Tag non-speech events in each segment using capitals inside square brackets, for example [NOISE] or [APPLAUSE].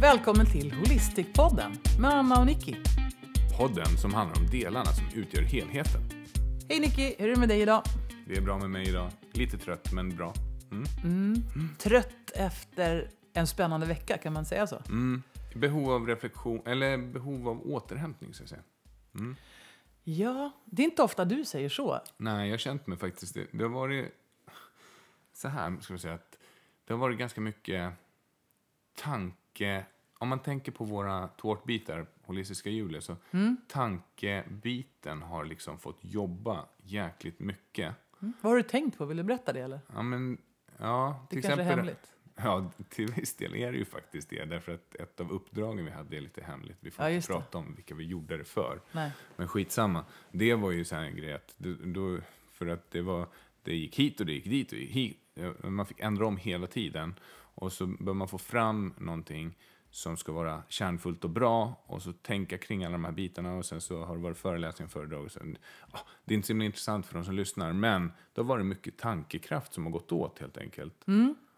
Välkommen till Holistic-podden med Anna och Nicky. Podden som handlar om delarna som utgör helheten. Hej Nicky, hur är det med dig idag? Det är bra med mig idag. Lite trött, men bra. Mm. Trött efter en spännande vecka, kan man säga så? Mm. Behov av reflektion, eller behov av återhämtning, så att säga. Ja, det är inte ofta du säger så. Nej, jag har känt mig faktiskt det. Det har varit så här, ska vi säga, att det har varit ganska mycket tanke... Om man tänker på våra tårtbitar, holistiska hjulet, så tankebiten har liksom fått jobba jäkligt mycket. Vad har du tänkt på? Vill du berätta det eller? Ja, men... Ja, Det kanske är hemligt. [LAUGHS] Ja, till viss del är det ju faktiskt det. Därför att ett av uppdragen vi hade är lite hemligt. Vi får Ja, inte just det. prata om vilka vi gjorde det för. Nej. Men skitsamma. Det var ju så här en grej att, då, för att det var, det gick hit och det gick dit och gick hit. Man fick ändra om hela tiden. Och så bör man få fram någonting som ska vara kärnfullt och bra och så tänka kring alla de här bitarna och sen så har det varit föreläsningar och föredrag. Och sen, ja, det är inte så himla intressant för de som lyssnar, men det har varit mycket tankekraft som har gått åt helt enkelt.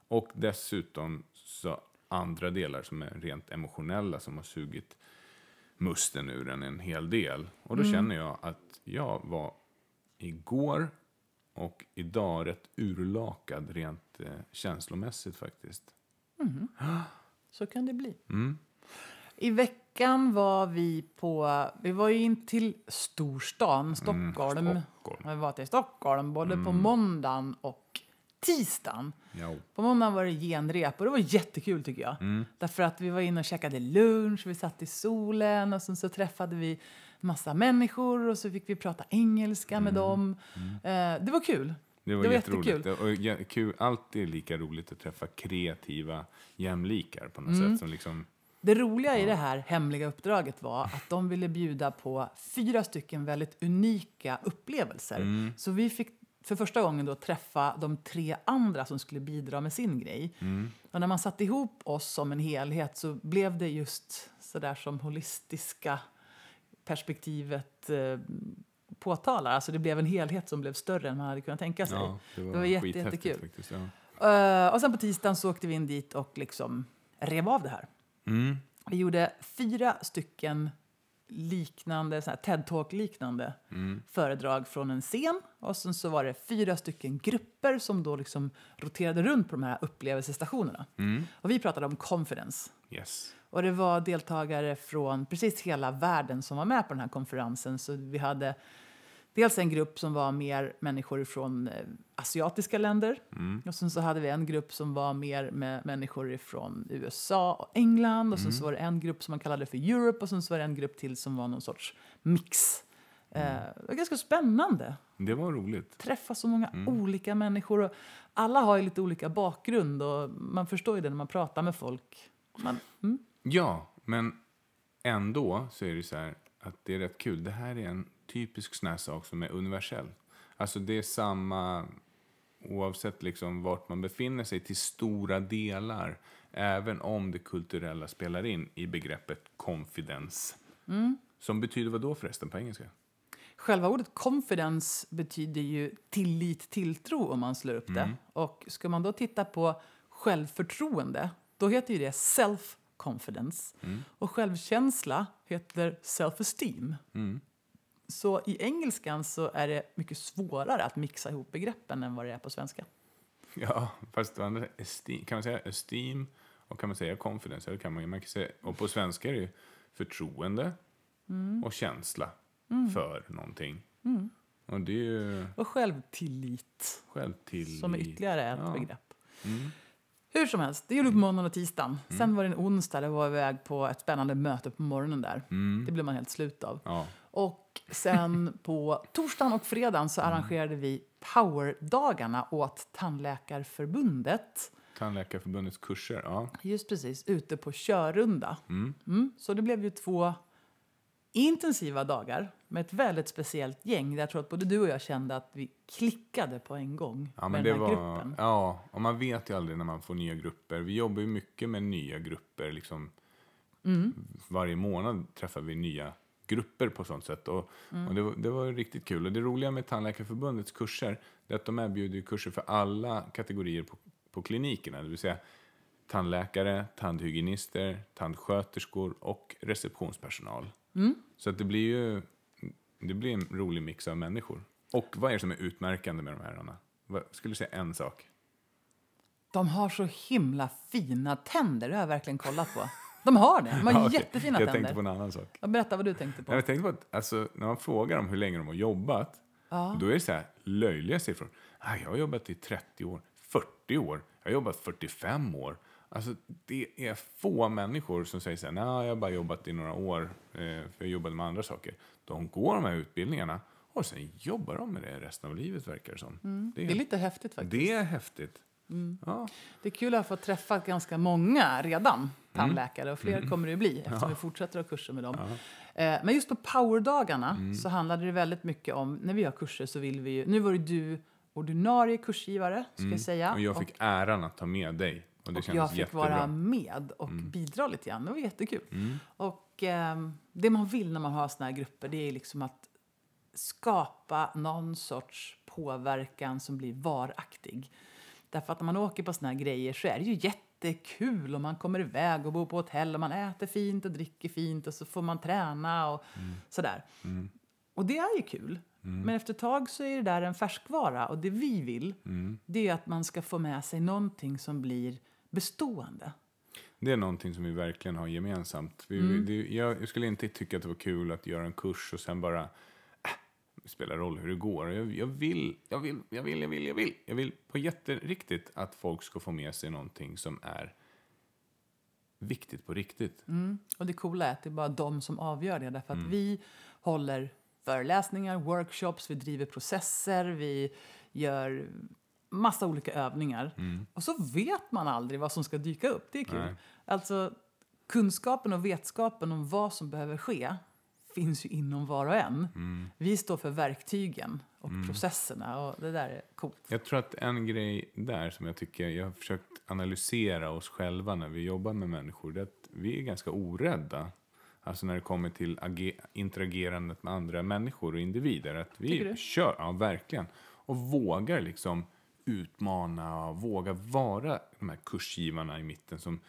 Och dessutom så andra delar som är rent emotionella som har sugit musten ur en en hel del. Och då känner jag att jag var igår och idag rätt urlakad rent eh, känslomässigt faktiskt. Så kan det bli. Mm. I veckan var vi på... Vi var ju in till storstan, Stockholm. Stockholm. Vi var till Stockholm både på måndagen och tisdagen. Ja. På måndagen var det genrep och det var jättekul tycker jag. Därför att vi var inne och käkade lunch, vi satt i solen och sen så träffade vi massa människor och så fick vi prata engelska med dem. Eh, det var kul. Det var, Det var jätteroligt. jättekul. Och kul, alltid lika roligt att träffa kreativa jämlikar på något Mm. sätt. Som liksom, Det roliga i det här hemliga uppdraget var att de ville bjuda på fyra stycken väldigt unika upplevelser. Så vi fick för första gången då träffa de tre andra som skulle bidra med sin grej. Och när man satte ihop oss som en helhet så blev det just sådär som holistiska perspektivet eh, påtalar. Alltså det blev en helhet som blev större än man hade kunnat tänka sig. ja, det var, det var jätte, jättekul. Faktiskt, ja. Eh, och sen på tisdagen så åkte vi in dit och liksom rev av det här. Mm. Vi gjorde fyra stycken liknande, så här TED-talk-liknande Mm. föredrag från en scen. Och sen så var det fyra stycken grupper som då liksom roterade runt på de här upplevelsestationerna. Mm. Och vi pratade om confidence. Yes. Och det var deltagare från precis hela världen som var med på den här konferensen. Så vi hade dels en grupp som var mer människor från eh, asiatiska länder. Och sen så hade vi en grupp som var mer med människor från USA och England. Och sen så var det en grupp som man kallade för Europe. Och sen så var det en grupp till som var någon sorts mix. Eh, det var ganska spännande Det var roligt. träffa så många olika människor. Och alla har ju lite olika bakgrund och man förstår ju det när man pratar med folk. Man, mm. Ja, men ändå så är det så här att det är rätt kul. Det här är en typisk sån här sak som är universell. Alltså det är samma oavsett liksom vart man befinner sig till stora delar. Även om det kulturella spelar in i begreppet confidence. Som betyder vad då förresten på engelska? Själva ordet confidence betyder ju tillit, tilltro om man slår upp det. Och ska man då titta på självförtroende, då heter ju det self-confidence. Och självkänsla heter self-esteem. Så i engelskan så är det mycket svårare att mixa ihop begreppen än vad det är på svenska. Ja, fast det andra, esteem, kan man säga esteem och kan man säga confidence? Eller kan man, man kan säga, och på svenska är det ju förtroende och känsla för någonting. Och det är ju Och självtillit. självtillit. Som är ytterligare ett Ja. begrepp. Hur som helst, det gjorde vi på måndagen och tisdagen. Mm. Sen var det en onsdag, det var iväg på ett spännande möte på morgonen där. Det blev man helt slut av. Mm. Ja. Och sen [LAUGHS] på torsdagen och fredagen Mm. så arrangerade vi powerdagarna åt Tandläkarförbundet. Tandläkarförbundets kurser, ja. Just precis, ute på Körunda. Mm, så det blev ju två intensiva dagar med ett väldigt speciellt gäng. Där jag tror att både du och jag kände att vi klickade på en gång Ja, med den här var, gruppen. ja, och man vet ju aldrig när man får nya grupper. Vi jobbar ju mycket med nya grupper. Liksom, Mm. Varje månad träffar vi nya grupper på sånt sätt. Och, Mm. och det, var, det var riktigt kul. Och det roliga med Tandläkarförbundets kurser är att de erbjuder ju kurser för alla kategorier på, på klinikerna. Det vill säga, tandläkare, tandhygienister, tandsköterskor och receptionspersonal. Mm. Så att det blir ju det blir en rolig mix av människor. Och vad är det som är utmärkande med de här? Anna? Vad, skulle du säga en sak? De har så himla fina tänder, det har jag verkligen kollat på. De har det, de har [LAUGHS] Ja, okej. jättefina Jag tänder. tänkte på en annan sak. Ja, Berätta vad du tänkte på. Jag tänkte på att alltså, när man frågar dem hur länge de har jobbat, då är det så här löjliga siffror. Ah, jag har jobbat i 30 år, 40 år, jag har jobbat 45 år. Alltså, det är få människor som säger så här, nej, jag har bara jobbat i några år, eh, för jag jobbade med andra saker. De går de här utbildningarna och sen jobbar de med det resten av livet, verkar det som. Det är lite häftigt faktiskt. det är häftigt. Ja. Det är kul att få träffa ganska många redan tandläkare och fler kommer det ju bli eftersom vi fortsätter ha kurser med dem. Eh, Men just på powerdagarna så handlade det väldigt mycket om, när vi har kurser så vill vi ju, nu var det du ordinarie kursgivare ska jag säga. Och jag fick äran att ta med dig. Och och jag fick jättebra. vara med och bidra lite grann. Det var jättekul. Mm. Och ehm, det man vill när man har såna här grupper det är liksom att skapa någon sorts påverkan som blir varaktig. Därför att när man åker på såna här grejer så är det ju jättekul och man kommer iväg och bor på hotell och man äter fint och dricker fint och så får man träna och sådär. Och det är ju kul. Men efter ett tag så är det där en färskvara och det vi vill det är att man ska få med sig någonting som blir bestående. Det är någonting som vi verkligen har gemensamt. Vi, Mm. det, jag, jag skulle inte tycka att det var kul att göra en kurs och sen bara... Spelar roll hur det går. Jag, jag, vill, jag vill, jag vill, jag vill, jag vill. Jag vill på jätteriktigt att folk ska få med sig någonting som är viktigt på riktigt. Och det coola är att det är bara de som avgör det. Därför att vi håller föreläsningar, workshops, vi driver processer, vi gör massa olika övningar. Och så vet man aldrig vad som ska dyka upp. Det är kul. Nej. Alltså, kunskapen och vetskapen om vad som behöver ske finns ju inom var och en. Vi står för verktygen och processerna och det där är coolt. Jag tror att en grej där som jag tycker, jag har försökt analysera oss själva när vi jobbar med människor, det är att vi är ganska orädda. Alltså när det kommer till age- interagerandet med andra människor och individer. Att vi kör, ja verkligen. Och vågar liksom utmana och våga vara de här kursgivarna i mitten som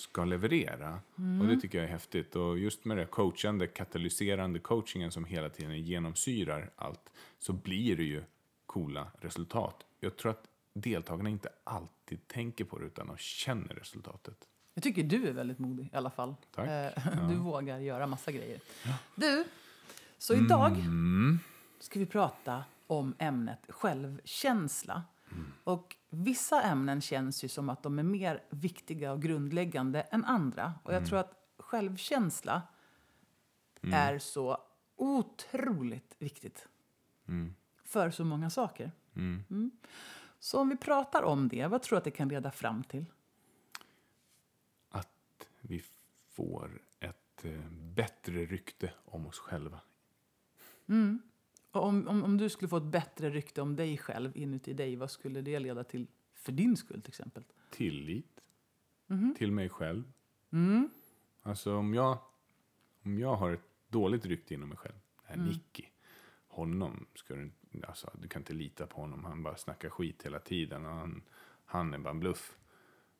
ska leverera. Och det tycker jag är häftigt. Och just med det coachande, katalyserande coachingen som hela tiden genomsyrar allt, så blir det ju coola resultat. Jag tror att deltagarna inte alltid tänker på det, utan de känner resultatet. Jag tycker du är väldigt modig i alla fall. Tack. Eh, Du vågar göra massa grejer. Du, så idag Mm. ska vi prata om ämnet självkänsla. Och vissa ämnen känns ju som att de är mer viktiga och grundläggande än andra. Och jag tror att självkänsla är så otroligt viktigt. För så många saker. Mm. Så om vi pratar om det, vad tror du att det kan leda fram till? Att vi får ett eh, bättre rykte om oss själva. Och om, om, om du skulle få ett bättre rykte om dig själv inuti dig, vad skulle det leda till för din skull till exempel? Tillit Mhm. till mig själv. Mm. Alltså om jag, om jag har ett dåligt rykte inom mig själv. Det här Mm. Nicky. Honom ska du alltså, du kan inte lita på honom. Han bara snackar skit hela tiden. Och han, han är bara en bluff.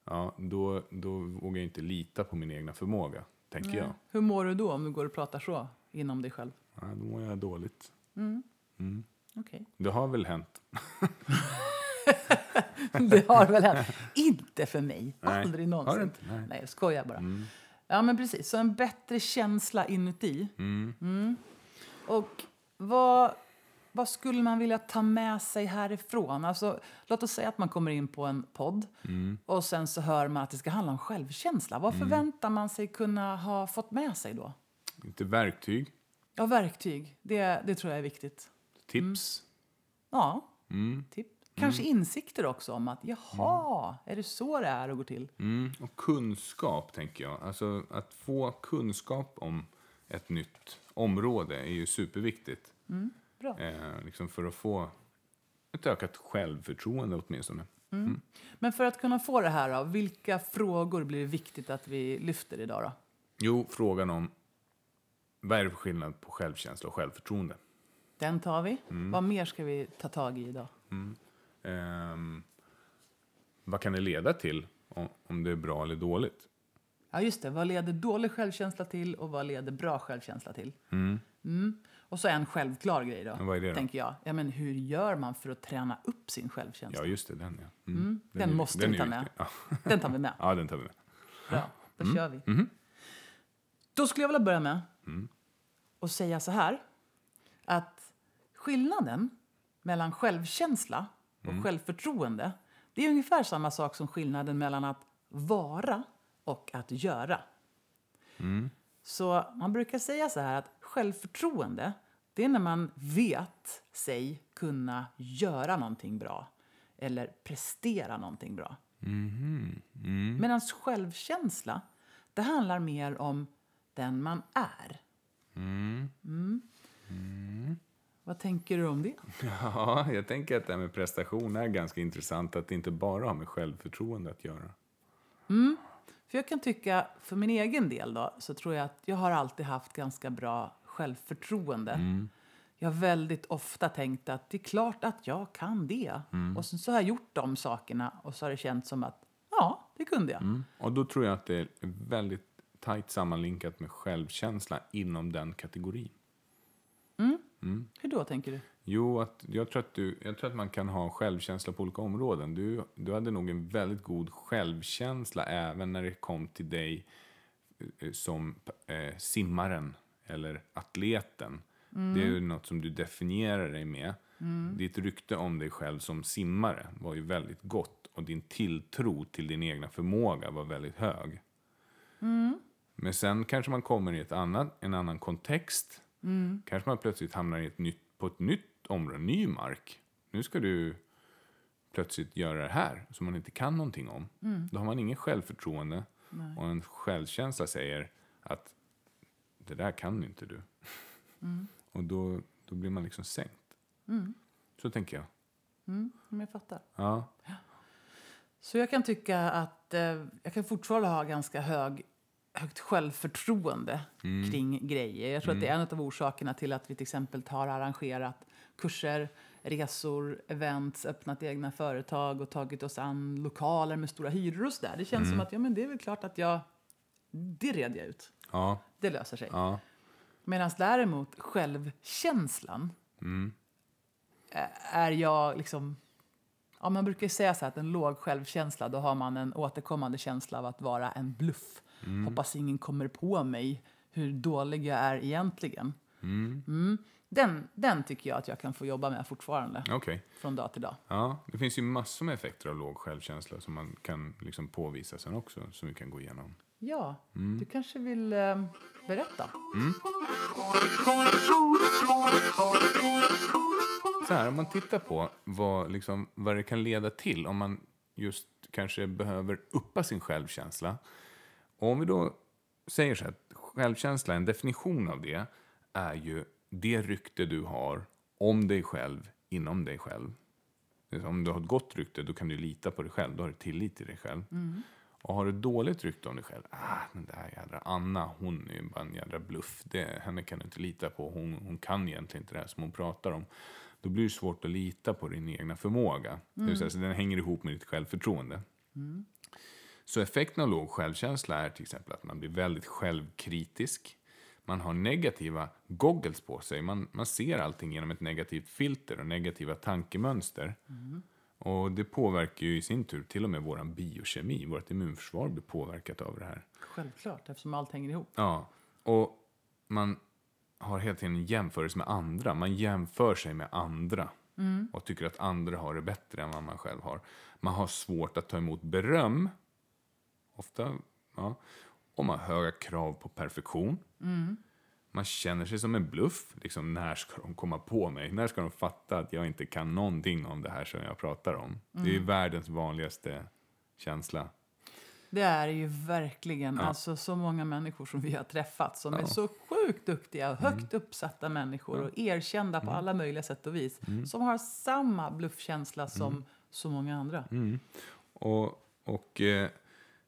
Ja, då, då vågar jag inte lita på min egna förmåga, tänker jag. Hur mår du då om du går och pratar så inom dig själv? Ja, då mår jag dåligt. Okej. Det har väl hänt. [LAUGHS] Det har väl hänt. inte för mig. Nej. Aldrig någonsin. inte? Nej. Nej, jag skojar bara. Ja, men precis. Så en bättre känsla inuti. Mm. Och vad, vad skulle man vilja ta med sig härifrån? Alltså, låt oss säga att man kommer in på en podd och sen så hör man att det ska handla om självkänsla. Vad förväntar man sig kunna ha fått med sig då? Lite verktyg, Ja, verktyg. Det, det tror jag är viktigt. tips. Ja, tips. Kanske insikter också om att jaha, är det så det är och går till? Mm. Och kunskap, tänker jag. Alltså att få kunskap om ett nytt område är ju superviktigt. Bra. Eh, liksom för att få ett ökat självförtroende åtminstone. Men för att kunna få det här, då, vilka frågor blir det viktigt att vi lyfter idag? Då? Jo, frågan om vad är det för skillnad på självkänsla och självförtroende? Den tar vi. Vad mer ska vi ta tag i idag? Ehm, vad kan det leda till om, om det är bra eller dåligt. Ja, just det. Vad leder dålig självkänsla till och vad leder bra självkänsla till? Mm. Och så en självklar grej då, vad är det då? tänker jag. Ja, men hur gör man för att träna upp sin självkänsla? Ja, just det, den ja. Mm. den är- måste den vi ta med. Ja. Den tar vi med. [LAUGHS] ja, den tar vi med. Bra, då Mm. kör vi. Då skulle jag vilja börja med Mm. och säga så här. Att skillnaden mellan självkänsla och Mm. självförtroende det är ungefär samma sak som skillnaden mellan att vara och att göra. Mm. Så man brukar säga så här att självförtroende det är när man vet sig kunna göra någonting bra eller prestera någonting bra. Mhm. Mm. Medan självkänsla, det handlar mer om den man är. Mm. Vad tänker du om det? [LAUGHS] Ja, jag tänker att det här med prestation är ganska intressant. Att det inte bara har med självförtroende att göra. För jag kan tycka, för min egen del då, så tror jag att jag har alltid haft ganska bra självförtroende. Jag har väldigt ofta tänkt att det är klart att jag kan det. Och sen så har jag gjort de sakerna och så har det känts som att ja, det kunde jag. Mm. Och då tror jag att det är väldigt tajt sammanlinkat med självkänsla inom den kategorin. Hur då tänker du? Jo, att jag, tror att du, jag tror att man kan ha självkänsla på olika områden. Du, du hade nog en väldigt god självkänsla även när det kom till dig eh, som eh, simmaren eller atleten. Det är ju något som du definierar dig med. Ditt rykte om dig själv som simmare var ju väldigt gott och din tilltro till din egna förmåga var väldigt hög. Men sen kanske man kommer i ett annat, en annan kontext. Kanske man plötsligt hamnar i ett nytt, på ett nytt område, ny mark. Nu ska du plötsligt göra det här som man inte kan någonting om. Då har man ingen självförtroende och en självkänsla säger att det där kan inte du. [LAUGHS] Och då, då blir man liksom sänkt. Så tänker jag. Mm, jag fattar. Ja. Så jag kan tycka att eh, jag kan fortfarande ha ganska hög, högt självförtroende kring grejer. Jag tror att det är en av orsakerna till att vi till exempel har arrangerat kurser, resor, events, öppnat egna företag och tagit oss an lokaler med stora hyror och så där. Det känns som att ja, men det är väl klart att jag... Det red jag ut. Ja. Det löser sig. Ja. Medan däremot självkänslan ä- är jag liksom... Ja, man brukar ju säga så här att en låg självkänsla, då har man en återkommande känsla av att vara en bluff. Hoppas ingen kommer på mig hur dålig jag är egentligen. Mm. Den, den tycker jag att jag kan få jobba med fortfarande, Okej. från dag till dag. Ja, det finns ju massor med effekter av låg självkänsla som man kan liksom påvisa sen också, som vi kan gå igenom. Ja, du kanske vill eh, berätta? Så här, om man tittar på vad, liksom, vad det kan leda till om man just kanske behöver uppa sin självkänsla. Och om vi då säger så här, att självkänsla, en definition av det, är ju det rykte du har om dig själv inom dig själv. Det Om du har ett gott rykte, då kan du lita på dig själv, då har du tillit till dig själv. Och har du dåligt rykte om dig själv, ah, den där jädra Anna, hon är bara en jädra bluff. Det, henne kan du inte lita på, hon, hon kan egentligen inte det här som hon pratar om. Då blir det svårt att lita på din egna förmåga. Det vill säga, så den hänger ihop med ditt självförtroende. Så effekten av låg självkänsla är till exempel att man blir väldigt självkritisk. Man har negativa goggles på sig. Man, man ser allting genom ett negativt filter och negativa tankemönster. Och det påverkar ju i sin tur till och med vår biokemi. Vårt immunförsvar blir påverkat av det här. Självklart, eftersom allt hänger ihop. Ja, och man har hela tiden en jämförelse med andra. Man jämför sig med andra och tycker att andra har det bättre än vad man själv har. Man har svårt att ta emot beröm, ofta, ja, och man har höga krav på perfektion. Man känner sig som en bluff. Liksom, när ska de komma på mig? När ska de fatta att jag inte kan någonting om det här som jag pratar om? Det är ju världens vanligaste känsla. Det är ju verkligen alltså, så många människor som vi har träffat som är så sjukt duktiga och högt uppsatta människor och erkända på alla möjliga sätt och vis. Som har samma bluffkänsla som så många andra. Och, och eh,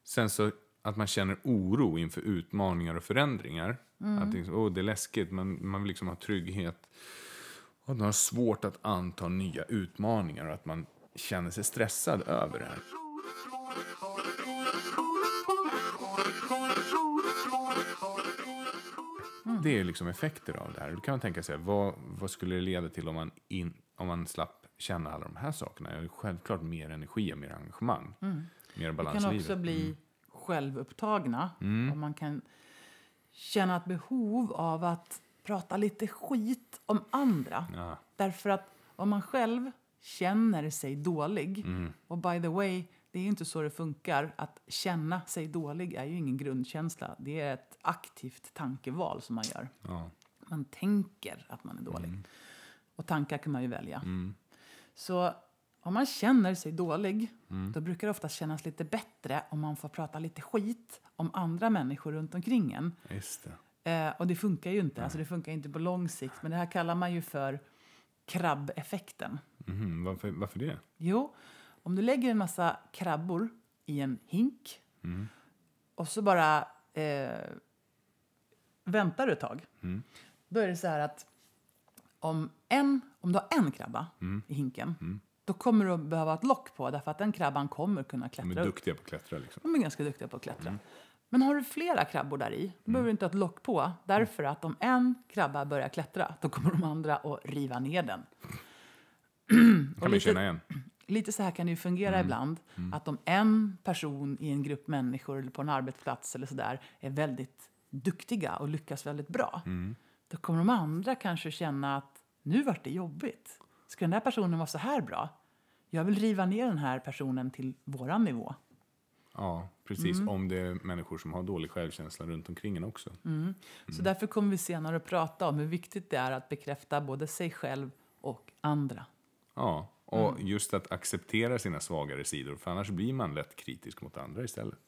Sen så att man känner oro inför utmaningar och förändringar. Mm. Att liksom, oh, det är läskigt, men man vill liksom ha trygghet. Och man har svårt att anta nya utmaningar och att man känner sig stressad över det här. Mm. Det är liksom effekter av det här. Då kan tänka sig, vad, vad skulle det leda till om man, in, om man slapp känna alla de här sakerna? Ja, Självklart mer energi och mer engagemang. Mer Det balans kan i också livet. bli självupptagna. Och man kan känna ett behov av att prata lite skit om andra. Ja. Därför att om man själv känner sig dålig, Mm. och by the way, det är ju inte så det funkar. Att känna sig dålig är ju ingen grundkänsla. Det är ett aktivt tankeval som man gör. Ja. Man tänker att man är dålig. Och tankar kan man ju välja. Så om man känner sig dålig, då brukar det ofta kännas lite bättre om man får prata lite skit om andra människor runt omkring en. Just det. Eh, och det funkar ju inte. Alltså det funkar inte på lång sikt. Men det här kallar man ju för krabbeffekten. Mhm, Varför, varför det? Jo, om du lägger en massa krabbor i en hink och så bara eh, väntar du ett tag. Då är det så här att om, en, om du har en krabba i hinken då kommer du att behöva ett lock på därför att den krabban kommer kunna De klättra är upp. duktiga på att klättra liksom. De är ganska duktiga på att klättra. Men har du flera krabbor där i, då behöver du inte ha ett lock på. Därför att om en krabba börjar klättra, då kommer de andra att riva ner den. [CLEARS THROAT] kan man lite- känna igen. Lite så här kan det ju fungera ibland. Att om en person i en grupp människor eller på en arbetsplats eller så där är väldigt duktiga och lyckas väldigt bra. Då kommer de andra kanske känna att nu vart det jobbigt. Ska den där personen vara så här bra? Jag vill riva ner den här personen till våran nivå. Ja, precis. Mm. Om det är människor som har dålig självkänsla runt omkring en också. Mm. Så därför kommer vi senare att prata om hur viktigt det är att bekräfta både sig själv och andra. Ja, och Mm. just att acceptera sina svagare sidor. För annars blir man lätt kritisk mot andra istället.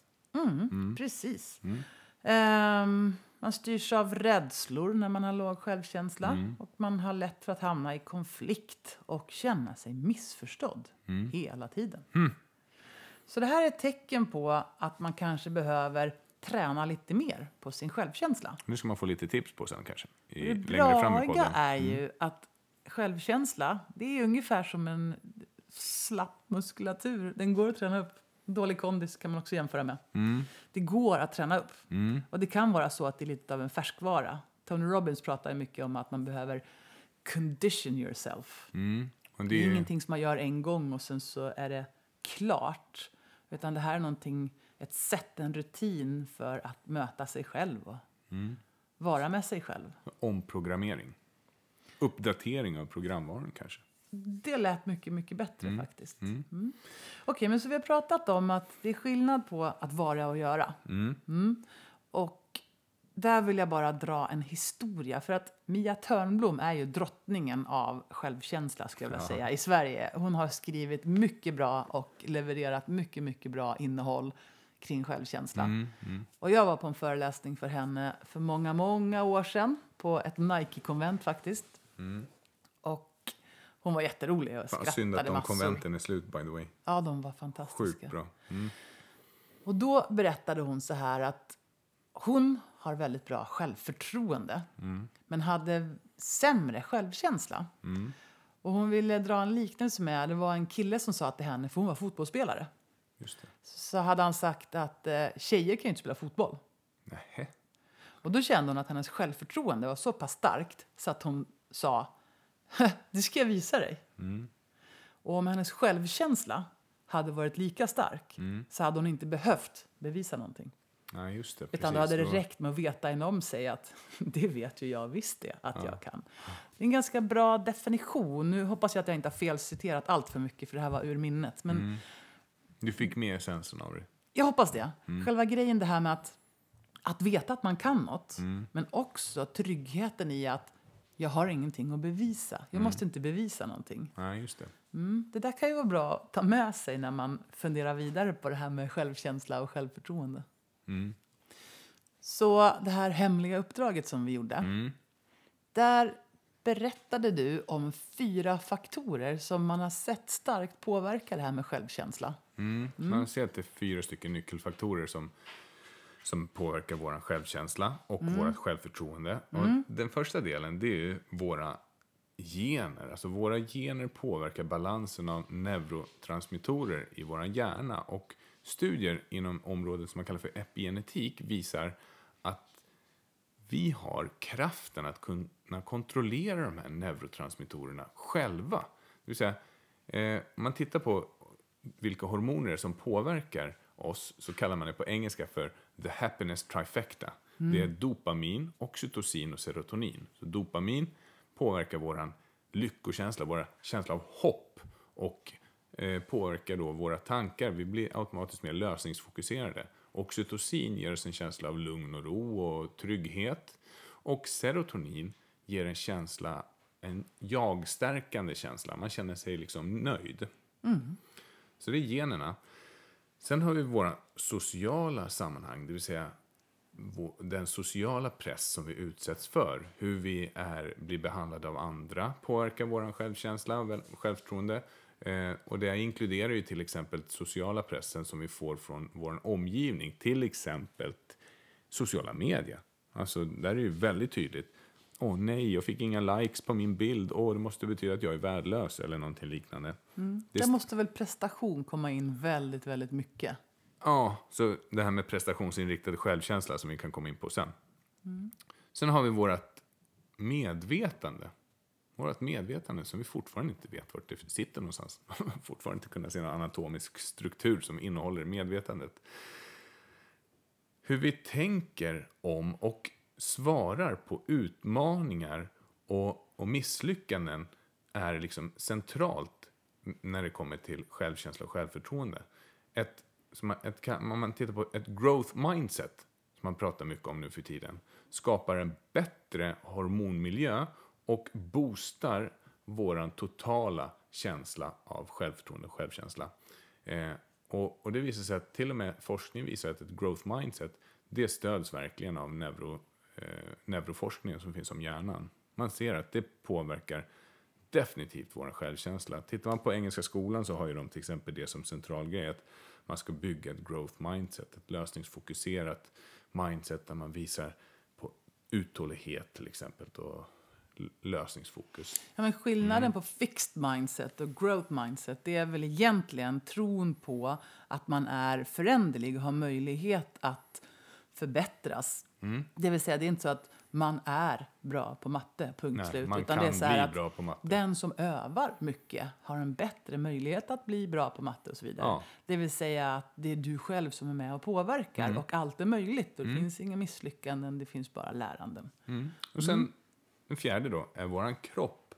Precis. Ehm, man styrs av rädslor när man har låg självkänsla. Och man har lätt för att hamna i konflikt och känna sig missförstådd hela tiden. Så det här är ett tecken på att man kanske behöver träna lite mer på sin självkänsla. Nu ska man få lite tips på sen kanske. I, Det längre podden. är ju att självkänsla, det är ungefär som en slapp muskulatur. Den går att träna upp. Dålig kondis kan man också jämföra med. Det går att träna upp. Och det kan vara så att det är lite av en färskvara. Tony Robbins pratar mycket om att man behöver condition yourself. Mm. Det det är är, ingenting som man gör en gång och sen så är det klart. Utan det här är någonting, ett sätt, en rutin för att möta sig själv och vara med sig själv. omprogrammering. Uppdatering av programvaran kanske. Det lät mycket, mycket bättre faktiskt. Mm. Okej, men så vi har pratat om att det är skillnad på att vara och göra. Mm. Och där vill jag bara dra en historia. För att Mia Törnblom är ju drottningen av självkänsla skulle jag vilja säga, i Sverige. Hon har skrivit mycket bra och levererat mycket, mycket bra innehåll kring självkänsla. Och jag var på en föreläsning för henne för många, många år sedan på ett Nike-konvent faktiskt. Och hon var jätterolig och Fan, skrattade synd att de massor. konventen är slut by the way. Ja, de var fantastiska. Sjukt bra. Mm. Och då berättade hon så här att hon har väldigt bra självförtroende men hade sämre självkänsla. Och hon ville dra en liknelse med, det var en kille som sa till henne, för hon var fotbollsspelare, så hade han sagt att eh, tjejer kan ju inte spela fotboll. Nähä. Och då kände hon att hennes självförtroende var så pass starkt så att hon sa [LAUGHS] det ska jag visa dig. Och om hennes självkänsla hade varit lika stark så hade hon inte behövt bevisa någonting. Nej, just det. Utan då hade det räckt med att veta inom sig att [LAUGHS] det vet ju jag visst det, att jag kan. Det är en ganska bra definition. Nu hoppas jag att jag inte har felciterat allt för mycket för det här var ur minnet. Men Du fick med essensen av det. jag hoppas det. Själva grejen det här med att, att veta att man kan något. Men också tryggheten i att jag har ingenting att bevisa. Jag måste inte bevisa någonting. Nej, just det. Mm, det där kan ju vara bra att ta med sig när man funderar vidare på det här med självkänsla och självförtroende. Så det här hemliga uppdraget som vi gjorde. Där berättade du om fyra faktorer som man har sett starkt påverka det här med självkänsla. Mm. Man ser att det är fyra stycken nyckelfaktorer som, som påverkar vår självkänsla och Mm. vårt självförtroende. Och den första delen det är ju våra gener. Alltså våra gener påverkar balansen av neurotransmittorer i vår hjärna. Och studier inom området som man kallar för epigenetik visar att vi har kraften att kunna kontrollera de här neurotransmittorerna själva. Det vill säga, eh, om man tittar på vilka hormoner som påverkar oss så kallar man det på engelska för the happiness trifecta. Det är dopamin, oxytocin och serotonin. Så dopamin påverkar vår lyckokänsla, vår känsla av hopp och eh, påverkar då våra tankar. Vi blir automatiskt mer lösningsfokuserade. Oxytocin ger oss en känsla av lugn och ro och trygghet. Och serotonin ger en känsla, en jag-stärkande känsla. Man känner sig liksom nöjd. Så det är generna. Sen har vi våra sociala sammanhang, det vill säga den sociala press som vi utsätts för. Hur vi är, blir behandlade av andra påverkar vår självkänsla och självförtroende. Eh, och det inkluderar ju till exempel sociala pressen som vi får från vår omgivning. Till exempel sociala medier. Alltså, där är det ju väldigt tydligt. Åh nej, jag fick inga likes på min bild. Åh, det måste betyda att jag är värdelös eller någonting liknande. Det Där måste väl prestation komma in väldigt, väldigt mycket. Ja, så det här med prestationsinriktad självkänsla som vi kan komma in på sen. Sen har vi vårt medvetande. Vårt medvetande som vi fortfarande inte vet vart det sitter någonstans. [LAUGHS] fortfarande inte kunnat se någon anatomisk struktur som innehåller medvetandet. Hur vi tänker om och svarar på utmaningar och, och misslyckanden är liksom centralt när det kommer till självkänsla och självförtroende. Ett, som ett, om man tittar på ett growth mindset, som man pratar mycket om nu för tiden, skapar en bättre hormonmiljö och boostar våran totala känsla av självförtroende och självkänsla. Eh, och, och det visar sig att till och med forskning visar att ett growth mindset, det stöds verkligen av neuro, neuroforskningen som finns om hjärnan. Man ser att det påverkar definitivt vår självkänsla. Tittar man på Engelska skolan så har ju de till exempel det som central grej att man ska bygga ett growth mindset, ett lösningsfokuserat mindset där man visar på uthållighet till exempel och l- lösningsfokus. Ja, men skillnaden på fixed mindset och growth mindset det är väl egentligen tron på att man är föränderlig och har möjlighet att förbättras. Det vill säga, det är inte så att man är bra på matte, punkt Nej, slut. man utan kan det är så bli att bra på matte. Den som övar mycket har en bättre möjlighet att bli bra på matte och så vidare. Ja. Det vill säga att det är du själv som är med och påverkar Mm. och allt är möjligt. Och det finns inga misslyckanden, det finns bara läranden. Och sen den fjärde då är våran kropp.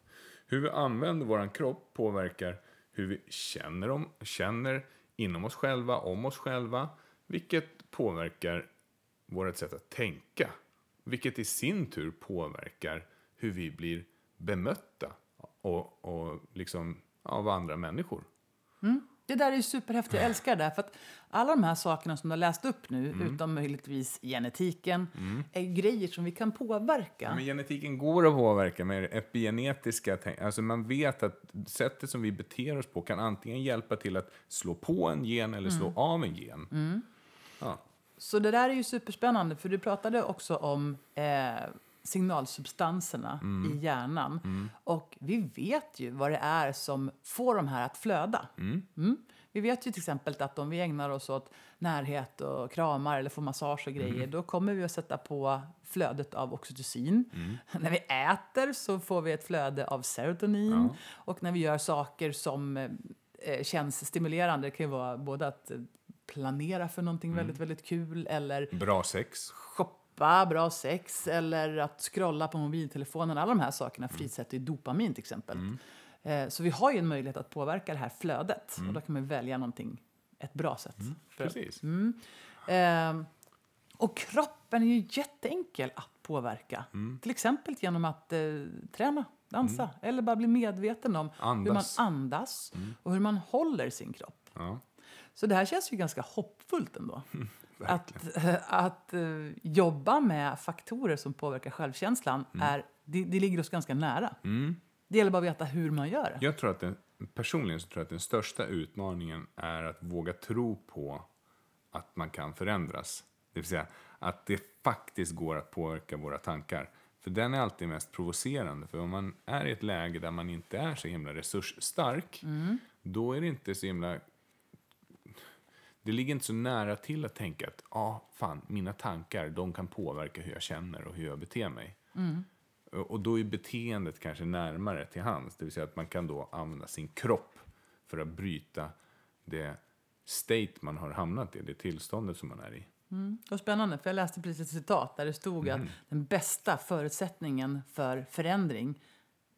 Hur vi använder våran kropp påverkar hur vi känner, om, känner inom oss själva, om oss själva, vilket påverkar vårt sätt att tänka. Vilket i sin tur påverkar hur vi blir bemötta och, och liksom av andra människor. Det där är superhäftigt. Jag älskar det. där, För att alla de här sakerna som du har läst upp nu, Mm. utom möjligtvis genetiken, är grejer som vi kan påverka. Men genetiken går att påverka med epigenetiska. Alltså man vet att sättet som vi beter oss på kan antingen hjälpa till att slå på en gen eller slå av en gen. Ja. Så det där är ju superspännande, för du pratade också om eh, signalsubstanserna Mm. i hjärnan. Och vi vet ju vad det är som får de här att flöda. Mm. Vi vet ju till exempel att om vi ägnar oss åt närhet och kramar eller får massage och Mm. grejer, då kommer vi att sätta på flödet av oxytocin. Mm. [LAUGHS] När vi äter så får vi ett flöde av serotonin. Och när vi gör saker som eh, känns stimulerande, det kan ju vara både att eh, planera för någonting Mm. väldigt, väldigt kul eller Bra sex. shoppa, bra sex eller att scrolla på mobiltelefonen. Alla de här sakerna frisätter ju dopamin till exempel. Eh, Så vi har ju en möjlighet att påverka det här flödet och då kan man välja någonting, ett bra sätt. för- Precis. Ehm, och kroppen är ju jätteenkel att påverka. Mm. Till exempel genom att eh, träna, dansa eller bara bli medveten om hur man Andas. Mm. andas och hur man håller sin kropp. Ja. Så det här känns ju ganska hoppfullt ändå. [LAUGHS] att eh, att eh, jobba med faktorer som påverkar självkänslan, är, det, det ligger oss ganska nära. Det gäller bara att veta hur man gör det. Jag tror att den, personligen så tror jag att den största utmaningen är att våga tro på att man kan förändras. Det vill säga att det faktiskt går att påverka våra tankar. För den är alltid mest provocerande. För om man är i ett läge där man inte är så himla resursstark, då är det inte så himla... det ligger inte så nära till att tänka att ah, fan, mina tankar de kan påverka hur jag känner och hur jag beter mig. Och och då är beteendet kanske närmare till hands. Det vill säga att man kan då använda sin kropp för att bryta det state man har hamnat i, det tillståndet som man är i. Och spännande, för jag läste precis ett citat där det stod att den bästa förutsättningen för förändring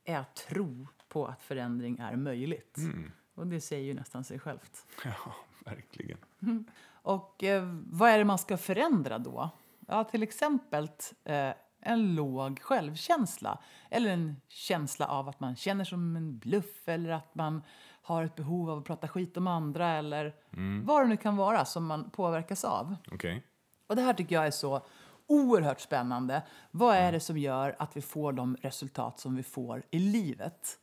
är att tro på att förändring är möjligt. Och det säger ju nästan sig självt. [LAUGHS] Ja, verkligen. [LAUGHS] Och eh, vad är det man ska förändra då? Ja, till exempel eh, en låg självkänsla. Eller en känsla av att man känner som en bluff eller att man har ett behov av att prata skit om andra eller vad det nu kan vara som man påverkas av. Okej. Och det här tycker jag är så oerhört spännande. Vad är det som gör att vi får de resultat som vi får i livet?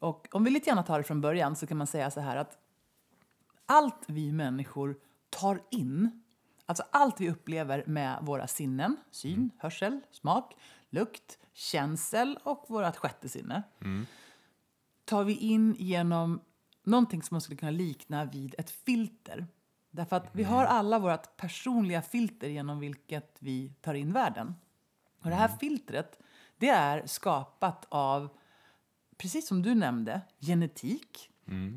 Och om vi lite grann tar det från början så kan man säga så här att allt vi människor tar in, alltså allt vi upplever med våra sinnen, syn, hörsel, smak, lukt, känsel och vårt sjätte sinne, tar vi in genom någonting som man skulle kunna likna vid ett filter. Därför att vi har alla vårt personliga filter genom vilket vi tar in världen. Och det här filtret, det är skapat av, precis som du nämnde, genetik,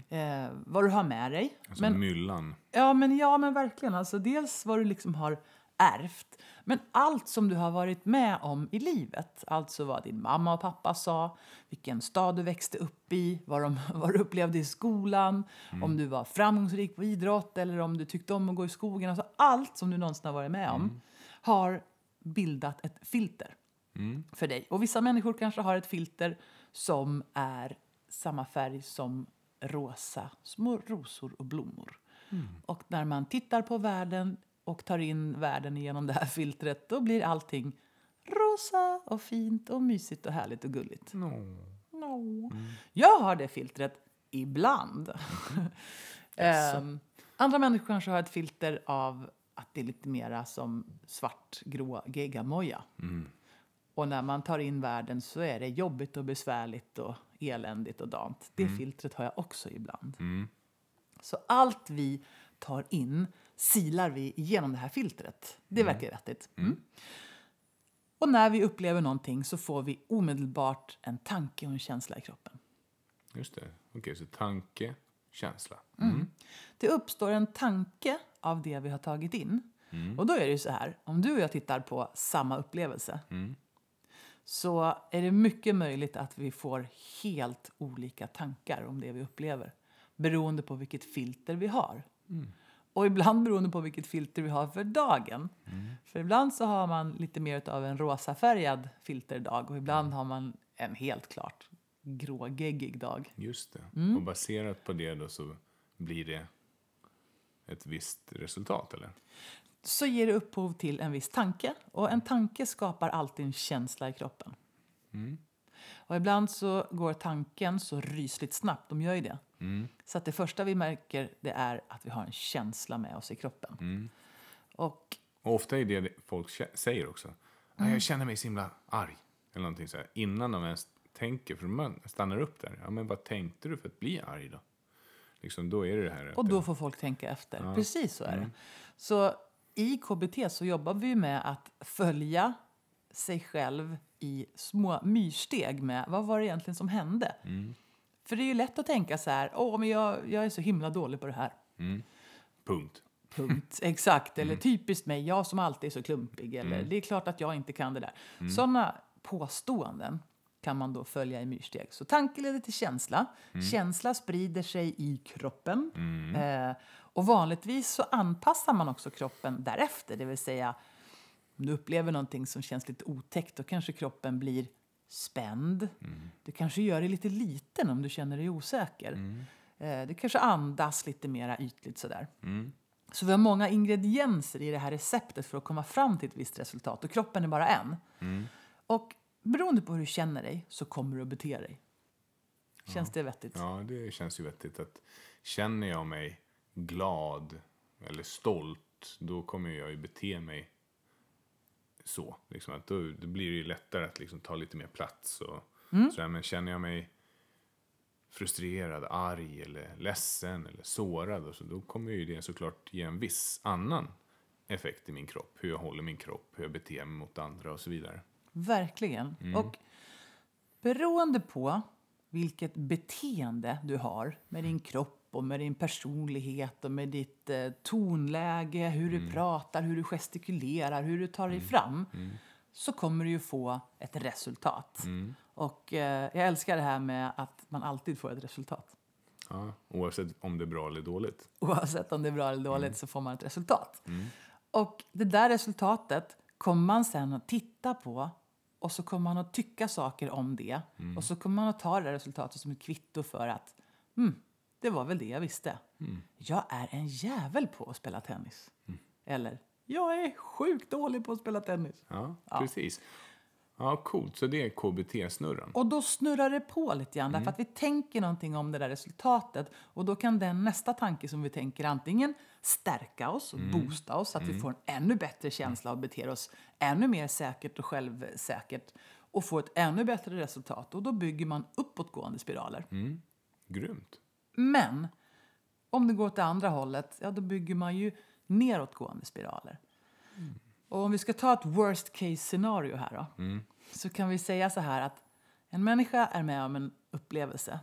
eh, vad du har med dig. Alltså Men- myllan. Ja, men, ja, men verkligen. Alltså, dels vad du liksom har ärvt, men allt som du har varit med om i livet. Alltså vad din mamma och pappa sa, vilken stad du växte upp i, vad, de, [LAUGHS] vad du upplevde i skolan, om du var framgångsrik på idrott eller om du tyckte om att gå i skogen. Alltså, allt som du någonsin har varit med om har bildat ett filter för dig. Och vissa människor kanske har ett filter som är samma färg som rosa små rosor och blommor. Och när man tittar på världen och tar in världen genom det här filtret då blir allting rosa och fint och mysigt och härligt och gulligt. No. Jag har det filtret ibland. [LAUGHS] Ehm, andra människor kanske har ett filter av att det är lite mera som svart, grå geggamoja. Och när man tar in världen så är det jobbigt och besvärligt och eländigt och dant. Det filtret har jag också ibland. Så allt vi tar in silar vi genom det här filtret. Det verkar vettigt. Mm. Och när vi upplever någonting så får vi omedelbart en tanke och en känsla i kroppen. Just det. Okej, så tanke, känsla. Det uppstår en tanke av det vi har tagit in. Och då är det ju så här, om du och jag tittar på samma upplevelse så är det mycket möjligt att vi får helt olika tankar om det vi upplever beroende på vilket filter vi har. Och ibland beroende på vilket filter vi har för dagen. För ibland så har man lite mer av en rosafärgad filterdag och ibland har man en helt klart grågeggig dag. Just det. Mm. Och baserat på det då så blir det ett visst resultat, eller? Så ger det upphov till en viss tanke. Och en tanke skapar alltid en känsla i kroppen. Och ibland så går tanken så rysligt snabbt, de gör ju det. Så att det första vi märker det är att vi har en känsla med oss i kroppen. Och Och ofta är det folk säger också. "Ah, Mm. Jag känner mig så himla arg. Eller någonting så här. Innan de ens tänker, för man stannar upp där. Ja, men vad tänkte du för att bli arg då? Liksom, då är det det här. Och då får folk tänka efter. Precis så är det. Så i KBT så jobbar vi med att följa sig själv i små myrsteg med vad var det egentligen som hände. För det är ju lätt att tänka så här, åh men jag, jag är så himla dålig på det här. Punkt. Punkt. [LAUGHS] Exakt. Eller typiskt mig, jag som alltid är så klumpig. Eller det är klart att jag inte kan det där. Sådana påståenden kan man då följa i myrsteg. Så tanke leder till känsla. Känsla sprider sig i kroppen. Eh, och vanligtvis så anpassar man också kroppen därefter. Det vill säga, om du upplever någonting som känns lite otäckt då kanske kroppen blir spänd. Du kanske gör dig lite liten om du känner dig osäker. Eh, du kanske andas lite mera ytligt sådär. Så vi har många ingredienser i det här receptet för att komma fram till ett visst resultat. Och kroppen är bara en. Och beroende på hur du känner dig så kommer du att bete dig. Känns det vettigt? Ja, det känns ju vettigt. att Känner jag mig glad eller stolt, då kommer jag ju bete mig så. Liksom att då, då blir det ju lättare att liksom ta lite mer plats. Och, sådär. Men känner jag mig frustrerad, arg eller ledsen eller sårad. Och så, då kommer ju det såklart ge en viss annan effekt i min kropp. Hur jag håller min kropp, hur jag beter mig mot andra och så vidare. Verkligen. Mm. Och beroende på vilket beteende du har med din kropp och med din personlighet och med ditt eh, tonläge, hur Mm. du pratar, hur du gestikulerar, hur du tar dig fram Mm. så kommer du ju få ett resultat. Mm. Och eh, jag älskar det här med att man alltid får ett resultat. Ja, oavsett om det är bra eller dåligt. Oavsett om det är bra eller dåligt Mm. så får man ett resultat. Och det där resultatet kommer man sen att titta på och så kommer man att tycka saker om det. Och så kommer man att ta det resultatet som ett kvitto för att mm, det var väl det jag visste. Jag är en jävel på att spela tennis. Eller, jag är sjukt dålig på att spela tennis. Ja, precis. Ja, coolt. Så det är KBT-snurran. Och då snurrar det på lite grann, därför att vi tänker någonting om det där resultatet. Och då kan den nästa tanke som vi tänker antingen stärka oss och boosta oss så att vi får en ännu bättre känsla och beter oss ännu mer säkert och självsäkert och får ett ännu bättre resultat. Och då bygger man uppåtgående spiraler. Grymt. Men om det går åt det andra hållet, ja då bygger man ju neråtgående spiraler. Och om vi ska ta ett worst case scenario här då, så kan vi säga så här att en människa är med om en upplevelse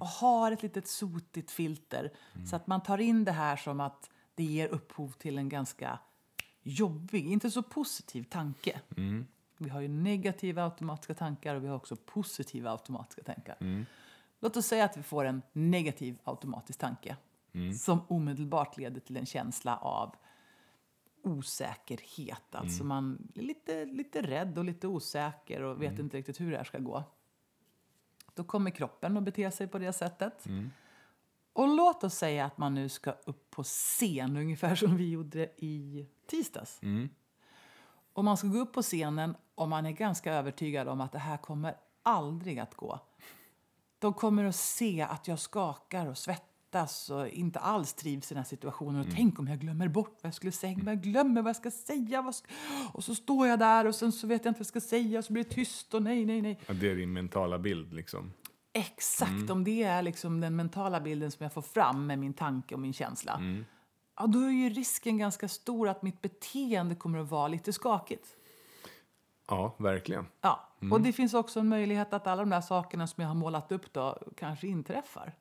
och har ett litet sotigt filter så att man tar in det här som att det ger upphov till en ganska jobbig, inte så positiv tanke. Vi har ju negativa automatiska tankar och vi har också positiva automatiska tankar. Låt oss säga att vi får en negativ automatisk tanke som omedelbart leder till en känsla av osäkerhet. Alltså man är lite, lite rädd och lite osäker och vet inte riktigt hur det här ska gå. Då kommer kroppen att bete sig på det sättet. Och låt oss säga att man nu ska upp på scen, ungefär som vi gjorde i tisdags. Och man ska gå upp på scenen och man är ganska övertygad om att det här kommer aldrig att gå. De kommer att se att jag skakar och svettas och inte alls trivs i den här situationen. Och tänk om jag glömmer bort vad jag skulle säga. Om jag glömmer vad jag ska säga. Vad ska... Och så står jag där och sen så vet jag inte vad jag ska säga. Och så blir det tyst och nej, nej, nej. Ja, det är din mentala bild liksom. Exakt, om det är liksom den mentala bilden som jag får fram med min tanke och min känsla. Ja, då är ju risken ganska stor att mitt beteende kommer att vara lite skakigt. Ja, verkligen. Ja, och det finns också en möjlighet att alla de där sakerna som jag har målat upp då kanske inträffar.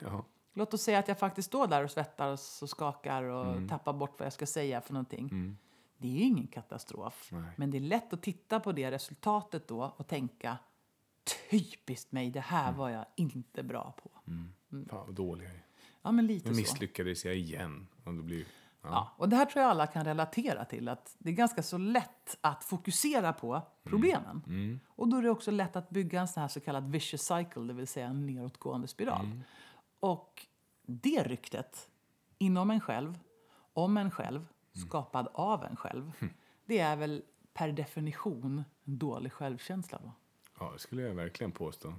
Ja. Låt oss säga att jag faktiskt står där och svettas och skakar och tappar bort vad jag ska säga för någonting. Det är ju ingen katastrof. Nej. Men det är lätt att titta på det resultatet då och tänka typiskt mig, det här var jag inte bra på. Fan vad dålig jag är. Ja, men lite Nu misslyckades jag igen. Och då blir... Ja. Ja, och det här tror jag alla kan relatera till. Att Det är ganska så lätt att fokusera på problemen. Och då är det också lätt att bygga en sån här så kallad vicious cycle, det vill säga en nedåtgående spiral. Och det ryktet inom en själv, om en själv, skapad av en själv, det är väl per definition en dålig självkänsla. Va? Ja, det skulle jag verkligen påstå.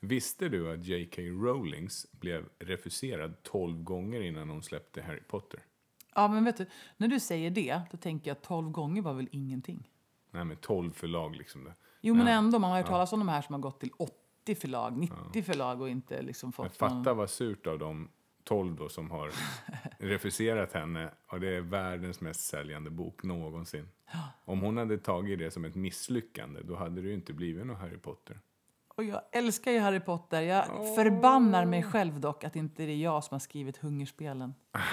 Visste du att J.K. Rowlings blev refuserad 12 gånger innan hon släppte Harry Potter? Ja, men vet du, när du säger det, då tänker jag att 12 gånger var väl ingenting. Nej, men 12 förlag liksom. Det. Jo, men ändå, man har hört talas om de här som har gått till 80 förlag, 90 förlag och inte liksom Men fått någon... fatta vad surt av de 12 då som har [LAUGHS] refuserat henne. Och det är världens mest säljande bok någonsin. Om hon hade tagit det som ett misslyckande, då hade det ju inte blivit något Harry Potter. Och jag älskar ju Harry Potter. Jag förbannar mig själv dock att inte det är jag som har skrivit Hungerspelen. [LAUGHS]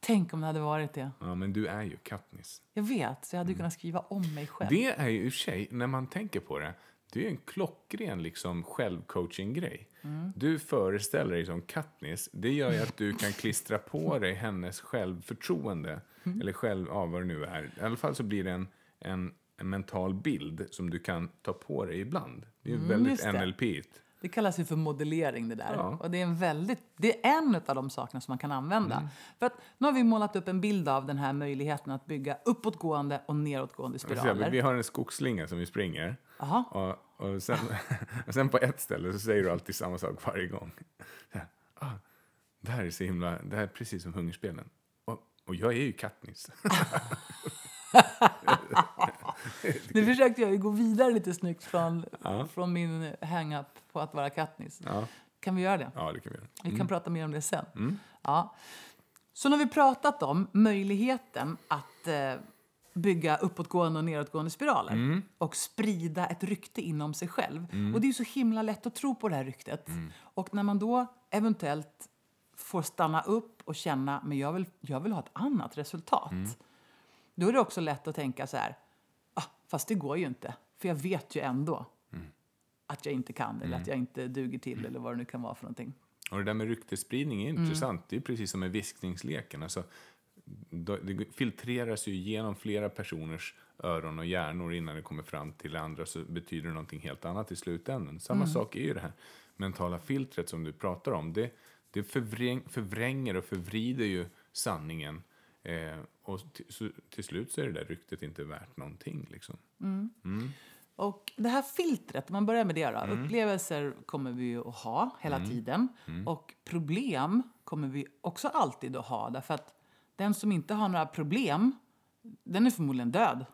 Tänk om det hade varit det. Ja, men du är ju Katniss. Jag vet, så jag hade ju kunnat skriva om mig själv. Det är ju i och för sig, när man tänker på det, det är ju en klockren liksom självcoaching-grej. Du föreställer dig som Katniss, det gör ju att du kan klistra på [LAUGHS] dig hennes självförtroende. Eller själv, ja vad det nu är. I alla fall så blir det en, en, en mental bild som du kan ta på dig ibland. Det är ju väldigt just det. NLP. -igt. Det kallas ju för modellering det där. Ja. Och det är, en väldigt, det är en av de sakerna som man kan använda. För att nu har vi målat upp en bild av den här möjligheten att bygga uppåtgående och nedåtgående spiraler. Vi har en skogsslinga som vi springer. Jaha. Och, och, sen, [LAUGHS] och sen på ett ställe så säger du alltid samma sak varje gång. Ah, det här är så himla, det här är precis som hungerspelen. Och, och jag är ju Katniss. [LAUGHS] Nu försökte jag ju gå vidare lite snyggt från, Ja. från min hang-up på att vara Katniss. Ja. Kan vi göra det? Ja, det kan vi göra. Vi kan prata mer om det sen. Ja. Så nu har vi pratat om möjligheten att eh, bygga uppåtgående och nedåtgående spiraler och sprida ett rykte inom sig själv. Och det är ju så himla lätt att tro på det här ryktet. Och när man då eventuellt får stanna upp och känna men jag vill, jag vill ha ett annat resultat. Då är det också lätt att tänka så här, ah, fast det går ju inte, för jag vet ju ändå att jag inte kan eller att jag inte duger till eller vad det nu kan vara för någonting. Och det där med ryktesspridning är intressant. Det är precis som med viskningsleken. Alltså, det filtreras ju genom flera personers öron och hjärnor innan det kommer fram till andra så betyder det någonting helt annat i slutändan. Samma sak är ju det här mentala filtret som du pratar om. Det, det förvräng, förvränger och förvrider ju sanningen. Eh, och till, slut så är det där ryktet inte värt någonting. Liksom. Och det här filtret, man börjar med det då. Upplevelser kommer vi ju att ha hela tiden. Och problem kommer vi också alltid att ha. Därför att den som inte har några problem, den är förmodligen död.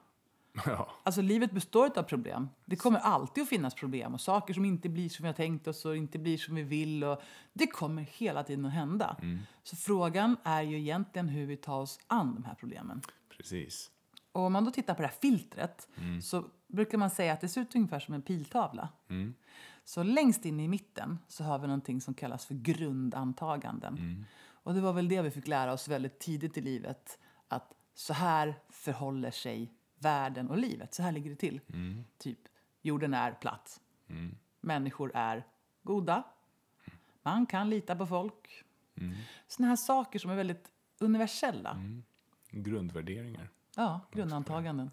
[LAUGHS] ja. Alltså livet består av problem. Det kommer alltid att finnas problem och saker som inte blir som vi har tänkt oss och inte blir som vi vill. Och det kommer hela tiden att hända. Så frågan är ju egentligen hur vi tar oss an de här problemen. Precis. Och om man då tittar på det här filtret så brukar man säga att det ser ut ungefär som en piltavla. Så längst in i mitten så har vi någonting som kallas för grundantaganden. Och det var väl det vi fick lära oss väldigt tidigt i livet. Att så här förhåller sig världen och livet. Så här ligger det till. Typ, jorden är platt. Människor är goda. Man kan lita på folk. Såna här saker som är väldigt universella. Grundvärderingar. Ja, grundantaganden.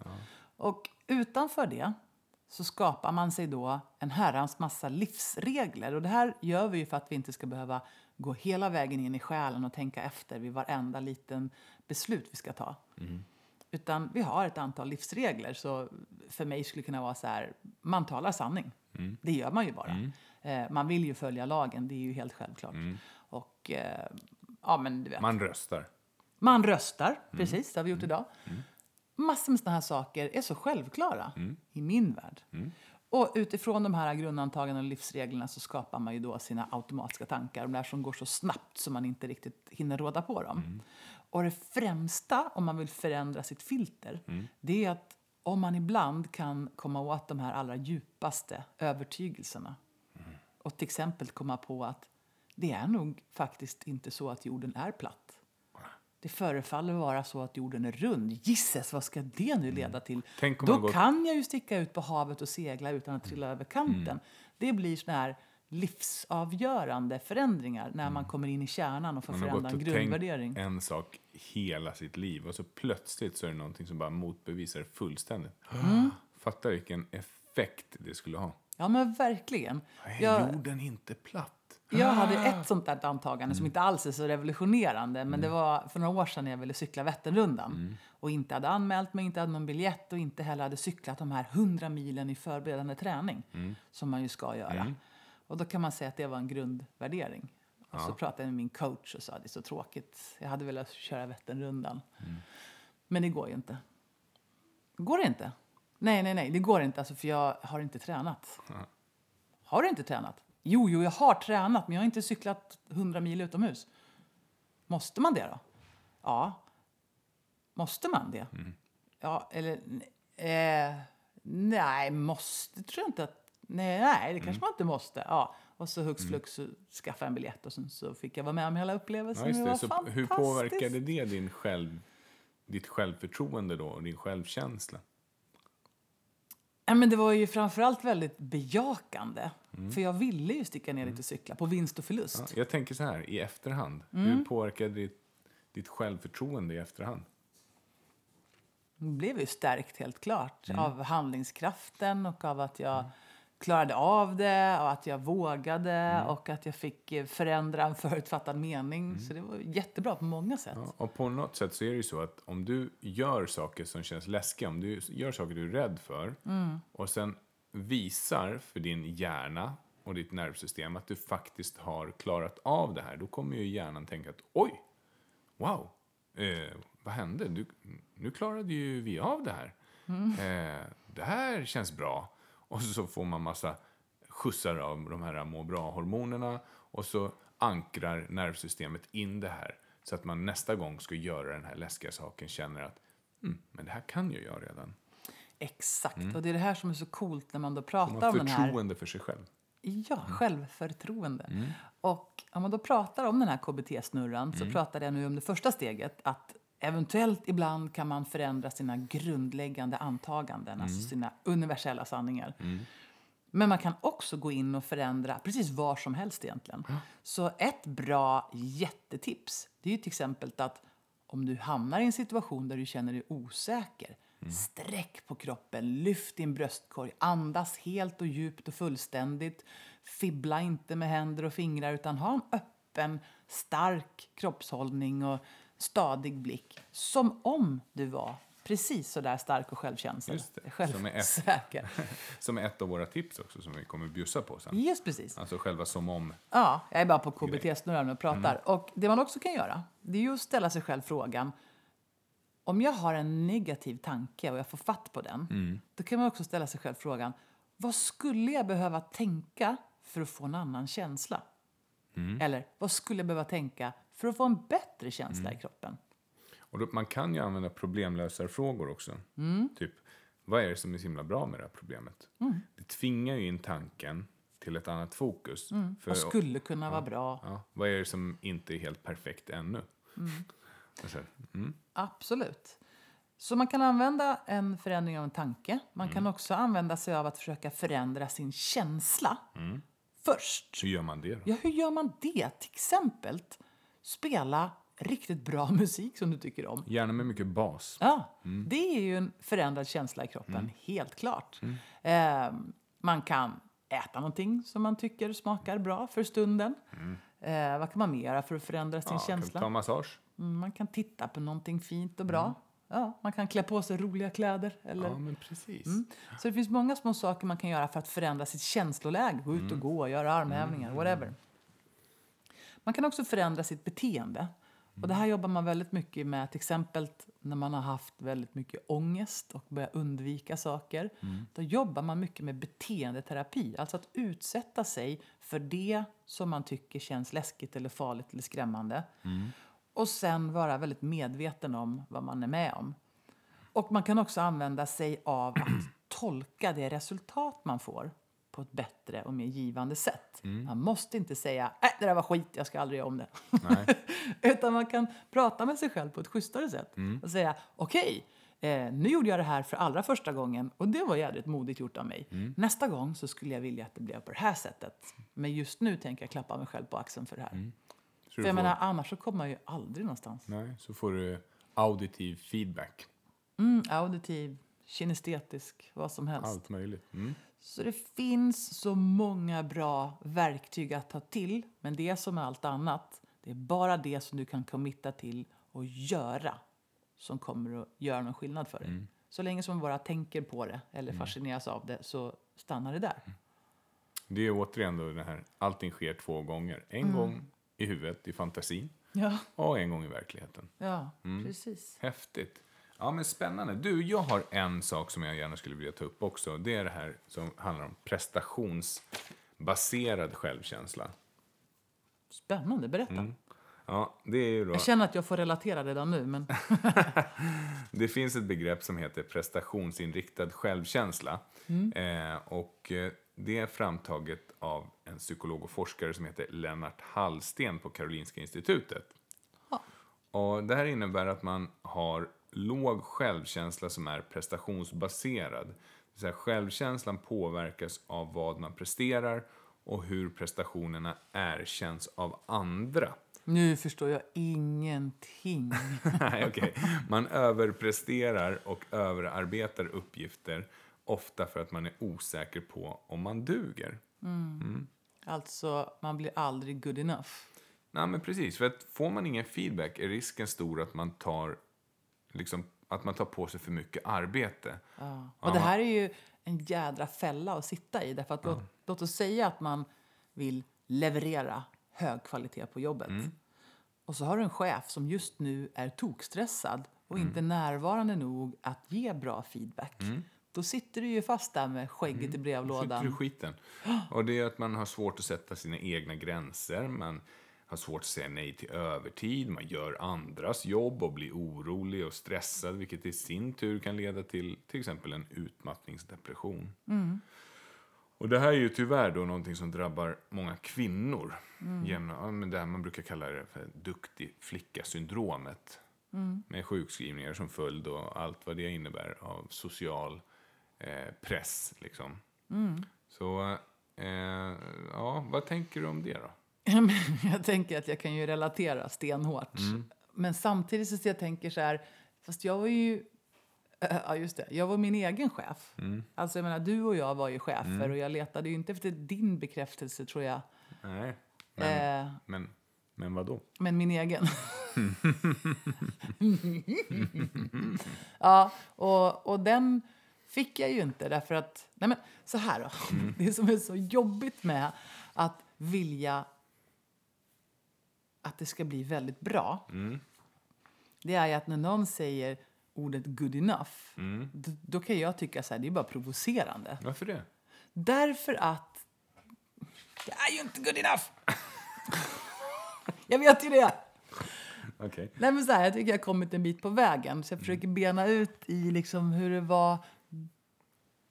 Och utanför det så skapar man sig då en herrans massa livsregler. Och det här gör vi ju för att vi inte ska behöva gå hela vägen in i själen och tänka efter vid varenda liten beslut vi ska ta. Utan vi har ett antal livsregler. Så för mig skulle det kunna vara så här, man talar sanning. Det gör man ju bara. Eh, man vill ju följa lagen, det är ju helt självklart. Och eh, ja, men du vet. Man röstar. Man röstar, precis, det har vi gjort idag. Massor med sådana här saker är så självklara i min värld. Och utifrån de här grundantagandena och livsreglerna så skapar man ju då sina automatiska tankar. De där som går så snabbt så man inte riktigt hinner råda på dem. Och det främsta om man vill förändra sitt filter, det är att om man ibland kan komma åt de här allra djupaste övertygelserna. Och till exempel komma på att det är nog faktiskt inte så att jorden är platt. Det förefaller vara så att jorden är rund. Gisses, vad ska det nu leda till? Mm. Tänk om Då gått- kan jag ju sticka ut på havet och segla utan att trilla Mm. över kanten. Det blir såna här livsavgörande förändringar när man kommer in i kärnan och får Mm. Man förändra en grundvärdering. en sak hela sitt liv och så plötsligt så är det någonting som bara motbevisar fullständigt. Mm. [GASPS] Fatta vilken effekt det skulle ha. Ja, men verkligen. Är Jag, jorden inte platt? Jag hade ett sånt där antagande som inte alls är så revolutionerande. Men det var för några år sedan när jag ville cykla Vätternrundan. Och inte hade anmält mig, inte hade någon biljett och inte heller hade cyklat de här 100 milen i förberedande träning. Som man ju ska göra. Och då kan man säga att det var en grundvärdering. Och så pratade jag med min coach och sa det är så tråkigt. Jag hade velat köra Vätternrundan. Men det går ju inte. Går det inte? Nej, nej, nej, det går inte alltså för jag har inte tränat. Har du inte tränat? Jo, jo, jag har tränat, men jag har inte cyklat 100 mil utomhus. Måste man det då? Ja. Måste man det? Ja, eller... Eh, nej, måste tror jag inte att... Nej, nej det kanske man inte måste. Ja. Och så hux flux så skaffade jag en biljett och sen så fick jag vara med om hela upplevelsen. Ja, det det. var Så hur påverkade det din själv, ditt självförtroende då och din självkänsla? Ja, men det var ju framförallt väldigt bejakande. För jag ville ju sticka ner lite och cykla på vinst och förlust. Ja, jag tänker så här, i efterhand. Mm. Hur påverkade ditt, ditt självförtroende i efterhand? Jag blev ju stärkt helt klart Mm. av handlingskraften och av att jag klarade av det och att jag vågade Mm. och att jag fick eh, förändra en förutfattad mening. Så det var jättebra på många sätt. Ja, och på något sätt så är det ju så att om du gör saker som känns läskiga, om du gör saker du är rädd för och sen visar för din hjärna och ditt nervsystem att du faktiskt har klarat av det här, då kommer ju hjärnan tänka att oj, wow, eh, vad hände? Du, nu klarade ju vi av det här. Eh, det här känns bra. Och så får man massa skjutsar av de här må bra-hormonerna Och så ankrar nervsystemet in det här så att man nästa gång ska göra den här läskiga saken känner att mm, men det här kan ju jag redan. Exakt. Och det är det här som är så coolt när man då Man pratar har om den här... förtroende för sig själv. Ja, självförtroende. Och om man då pratar om den här KBT-snurran så pratar jag nu om det första steget. Att eventuellt ibland kan man förändra sina grundläggande antaganden, alltså sina universella sanningar. Men man kan också gå in och förändra precis var som helst egentligen. Så ett bra jättetips, det är ju till exempel att om du hamnar i en situation där du känner dig osäker, sträck på kroppen, lyft din bröstkorg, andas helt och djupt och fullständigt. Fibbla inte med händer och fingrar utan ha en öppen, stark kroppshållning och stadig blick. Som om du var precis så där stark och självkänslig. Just det, som är ett. Självsäker. [LAUGHS] Som är ett av våra tips också som vi kommer bjussa på sen. Just precis. Alltså själva som om. Ja, jag är bara på KBT-snurran och pratar. Och det man också kan göra, det är ju att ställa sig själv frågan om jag har en negativ tanke och jag får fatt på den, då kan man också ställa sig själv frågan vad skulle jag behöva tänka för att få en annan känsla? Eller vad skulle jag behöva tänka för att få en bättre känsla i kroppen? Och då, man kan ju använda problemlösarfrågor också. Mm. Typ, vad är det som är så himla bra med det här problemet? Mm. Det tvingar ju in tanken till ett annat fokus. För, Mm. Vad skulle kunna vara bra? ja, vad är det som inte är helt perfekt ännu? Mm. [LAUGHS] Alltså, mm. Absolut. Så man kan använda en förändring av en tanke. Man kan också använda sig av att försöka förändra sin känsla först. Hur gör man det då? Ja, hur gör man det? Till exempel spela riktigt bra [LAUGHS] musik som du tycker om. Gärna med mycket bas. Ja, det är ju en förändrad känsla i kroppen, helt klart. Eh, man kan äta någonting som man tycker smakar bra för stunden. Eh, vad kan man mer göra för att förändra sin Ja, kan känsla? ta massage. Mm, Man kan titta på någonting fint och bra. Ja, man kan klä på sig roliga kläder. Eller... Ja, men precis. Mm. Så det finns många små saker man kan göra för att förändra sitt känsloläge. Gå ut och gå, göra armhävningar, whatever. Man kan också förändra sitt beteende. Och det här jobbar man väldigt mycket med, till exempel när man har haft väldigt mycket ångest och börjar undvika saker. Då jobbar man mycket med beteendeterapi, alltså att utsätta sig för det som man tycker känns läskigt eller farligt eller skrämmande. Och sen vara väldigt medveten om vad man är med om. Och man kan också använda sig av att [CLEARS THROAT] tolka det resultat man får på ett bättre och mer givande sätt. Man måste inte säga äh, det där var skit, jag ska aldrig göra om det. [LAUGHS] Utan man kan prata med sig själv på ett schysstare sätt och säga okej, eh, nu gjorde jag det här för allra första gången och det var jädrigt modigt gjort av mig. Nästa gång så skulle jag vilja att det blev på det här sättet. Men just nu tänker jag klappa mig själv på axeln för det här. För jag får, menar, annars så kommer man ju aldrig någonstans. nej, så får du auditiv feedback. Mm, auditiv, kinestetisk, vad som helst. Allt möjligt. Mm. Så det finns så många bra verktyg att ta till. Men det är som med allt annat. Det är bara det som du kan committa till och göra som kommer att göra någon skillnad för dig. Så länge som du bara tänker på det eller fascineras av det så stannar det där. Det är återigen då det här, allting sker två gånger. En Mm. gång i huvudet, i fantasin, Ja, och en gång i verkligheten. ja precis. Häftigt. Ja, men spännande. Du, jag har en sak som jag gärna skulle vilja ta upp också. Det är det här som handlar om prestationsbaserad självkänsla. Spännande, berätta. Ja, det är ju då... Jag känner att jag får relatera redan nu. Men... [LAUGHS] Det finns ett begrepp som heter prestationsinriktad självkänsla. Eh, och eh, det är framtaget av en psykolog och forskare som heter Lennart Hallsten på Karolinska institutet. Och det här innebär att man har låg självkänsla som är prestationsbaserad. Det vill säga, självkänslan påverkas av vad man presterar och hur prestationerna erkänns av andra. Nu förstår jag ingenting. [LAUGHS] Nej, okej. Man överpresterar och överarbetar uppgifter ofta för att man är osäker på om man duger. Alltså, man blir aldrig good enough. Nej, men precis. För att får man ingen feedback är risken stor att man tar, liksom, att man tar på sig för mycket arbete. Ja. Och det här är ju en jädra fälla att sitta i. Därför att låt, låt oss säga att man vill leverera hög kvalitet på jobbet. Och så har du en chef som just nu är tokstressad och inte närvarande nog att ge bra feedback. Då sitter du ju fast där med skägget i Sitter brevlådan. i skiten. [GASPS] Och det är att man har svårt att sätta sina egna gränser. Man har svårt att säga nej till övertid. Man gör andras jobb och blir orolig och stressad. Vilket i sin tur kan leda till till exempel en utmattningsdepression. Och det här är ju tyvärr då någonting som drabbar många kvinnor. Genom ja, men det här man brukar kalla det för duktig flicka-syndromet. Med sjukskrivningar som följd och allt vad det innebär av social eh, press. Liksom. Så, eh, ja, vad tänker du om det då? [LAUGHS] jag tänker att jag kan ju relatera stenhårt. Men samtidigt så jag tänker så här, fast jag var ju Ja, just det. Jag var min egen chef. Alltså, jag menar, du och jag var ju chefer och jag letade ju inte efter din bekräftelse, tror jag. Nej, men, Eh, men, men vad då? men min egen. [LAUGHS] [LAUGHS] ja, och, och den fick jag ju inte därför att... Nej men så här då. [LAUGHS] Det som är så jobbigt med att vilja att det ska bli väldigt bra det är ju att när någon säger ordet good enough då, då kan jag tycka så här, det är bara provocerande. Varför det? Därför att det är ju inte good enough. [LAUGHS] jag vet ju det. Okej. Nej, men så här, jag tycker jag har kommit en bit på vägen. Så jag försöker bena ut i liksom hur det var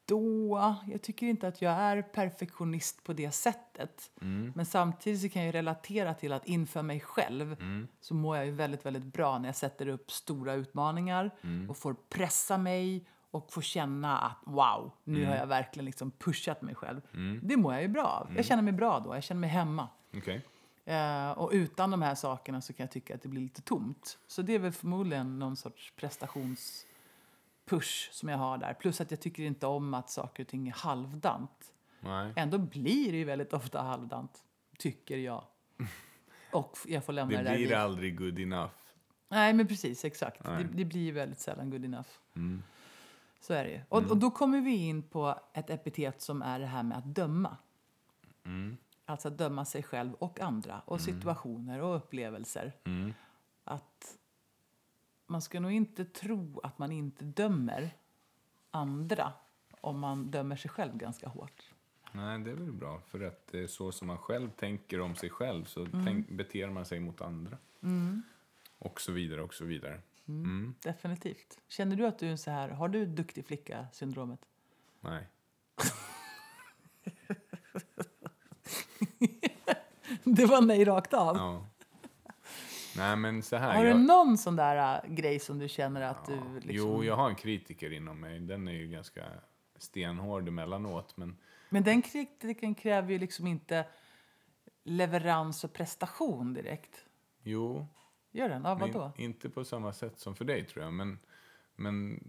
då. Jag tycker inte att jag är perfektionist på det sättet. Men samtidigt så kan jag relatera till att inför mig själv så mår jag ju väldigt, väldigt bra när jag sätter upp stora utmaningar och får pressa mig och får känna att wow, nu har jag verkligen liksom pushat mig själv. Det mår jag ju bra av. Jag känner mig bra då. Jag känner mig hemma. Okej. Eh, och utan de här sakerna så kan jag tycka att det blir lite tomt. Så det är väl förmodligen någon sorts prestationspush som jag har där. Plus att jag tycker inte om att saker och ting är halvdant. Nej. Ändå blir det ju väldigt ofta halvdant, tycker jag. [LAUGHS] Och jag får lämna Det det, där blir vid. aldrig good enough. Nej, men precis, exakt. Det, det blir väldigt sällan good enough. Mm. Så är det ju. Och, och då kommer vi in på ett epitet som är det här med att döma. Mm. Alltså att döma sig själv och andra och situationer och upplevelser. Mm. Att man ska nog inte tro att man inte dömer andra om man dömer sig själv ganska hårt. Nej, det är väl bra. För att det är så som man själv tänker om sig själv så Mm. tänk, beter man sig mot andra. Och så vidare, och så vidare. Mm. Definitivt. Känner du att du är så här, har du duktig flicka-syndromet? Nej. [LAUGHS] Det var nej rakt av. Ja. Nej, men så här. Har du jag, någon sån där äh, grej som du känner att du liksom... Jo, jag har en kritiker inom mig. Den är ju ganska stenhård emellanåt. Men Men den kritiken kräver ju liksom inte leverans och prestation direkt. jo, Gör den? Ja, men vadå? inte på samma sätt som för dig tror jag. Men, men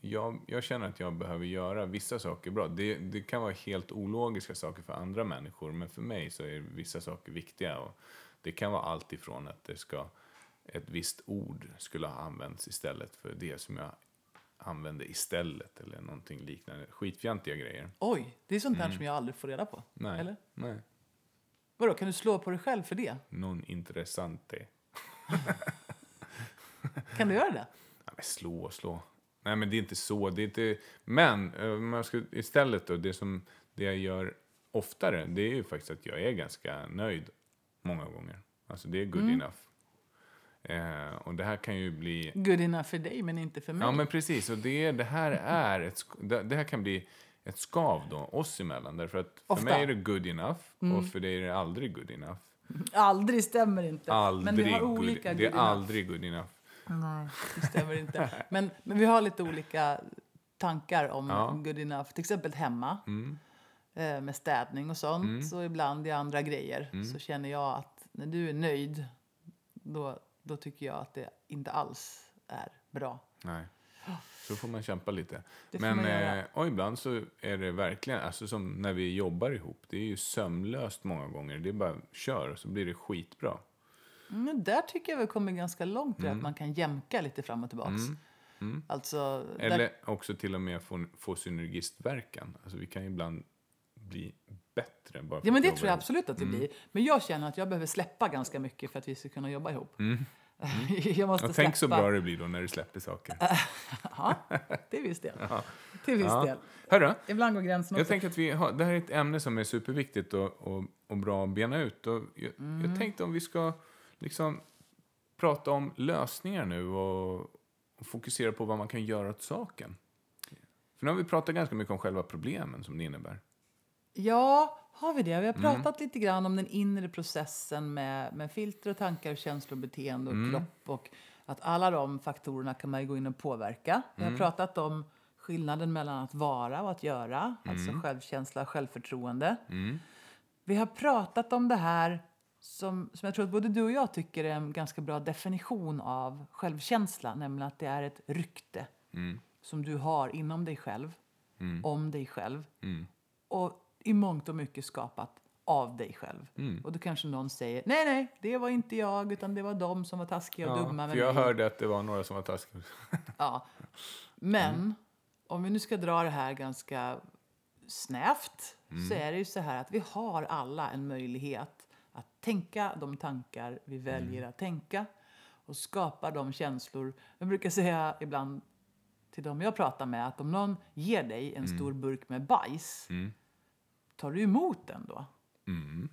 jag, jag känner att jag behöver göra vissa saker bra. Det, det kan vara helt ologiska saker för andra människor. Men för mig så är vissa saker viktiga. Och det kan vara allt ifrån att det ska, ett visst ord skulle ha använts istället för det som jag använde istället. Eller någonting liknande. Skitfjantiga grejer. Oj, det är sånt där som jag aldrig får reda på. Mm. Nej. Eller? Nej. Vadå, kan du slå på dig själv för det? Non intressante. [LAUGHS] Kan du göra det? Ja, men slå och slå. Nej, men det är inte så. Det är inte... Men eh, om ska, istället då, det som det jag gör oftare, det är ju faktiskt att jag är ganska nöjd många gånger. Alltså det är good enough. Eh, och det här kan ju bli... Good enough för dig, men inte för mig. Ja, men precis. Och det, det här är ett... Det, här kan bli ett skav då, oss emellan. Därför att för Ofta. mig är det good enough och för dig är det aldrig good enough. Aldrig stämmer inte. Aldrig men vi har good, olika Det är good enough. aldrig good enough. Nej, det stämmer inte. Men, men vi har lite olika tankar om Ja. good enough. Till exempel hemma Mm. Eh, med städning och sånt. Så ibland i andra grejer Mm. så känner jag att när du är nöjd då, då tycker jag att det inte alls är bra. Nej. Så får man kämpa lite. Det Men eh, och ibland så är det verkligen, alltså som när vi jobbar ihop, det är ju sömlöst många gånger. Det är bara kör och så blir det skitbra. Men där tycker jag vi kommer ganska långt Mm. att man kan jämka lite fram och tillbaks. Alltså, där, Eller också till och med få, få synergistverkan. Alltså vi kan ibland bli bättre bara Ja, men det tror jag ihop. absolut att det blir. Men jag känner att jag behöver släppa ganska mycket för att vi ska kunna jobba ihop. [LAUGHS] jag måste Och tänk så bra det blir då när du släpper saker. [LAUGHS] Ja, till viss del. Till viss Ja. del. Hörru, Ibland går gränsen jag också. tänker att vi har, det här är ett ämne som är superviktigt och, och, och bra att bena ut. Och jag, Mm. jag tänkte om vi ska liksom prata om lösningar nu och, och fokusera på vad man kan göra åt saken. För nu har vi pratat ganska mycket om själva problemen som det innebär. Ja, har vi det? Vi har Mm. pratat lite grann om den inre processen med, med filter och tankar, känslor, beteende och Mm. kropp. Och att alla de faktorerna kan man gå in och påverka. Vi Mm. har pratat om skillnaden mellan att vara och att göra. Mm. Alltså självkänsla och självförtroende. Vi har pratat om det här som, som jag tror att både du och jag tycker är en ganska bra definition av självkänsla. Nämligen att det är ett rykte som du har inom dig själv, om dig själv. Och i mångt och mycket skapat av dig själv. Och då kanske någon säger, nej, nej, det var inte jag, utan det var de som var taskiga och dumma med för jag mig. hörde att det var några som var taskiga. [LAUGHS] Ja. Men om vi nu ska dra det här ganska snävt så är det ju så här att vi har alla en möjlighet att tänka de tankar vi väljer att tänka och skapa de känslor. Jag brukar säga ibland till dem jag pratar med att om någon ger dig en stor burk med bajs, tar du emot den då? Mm,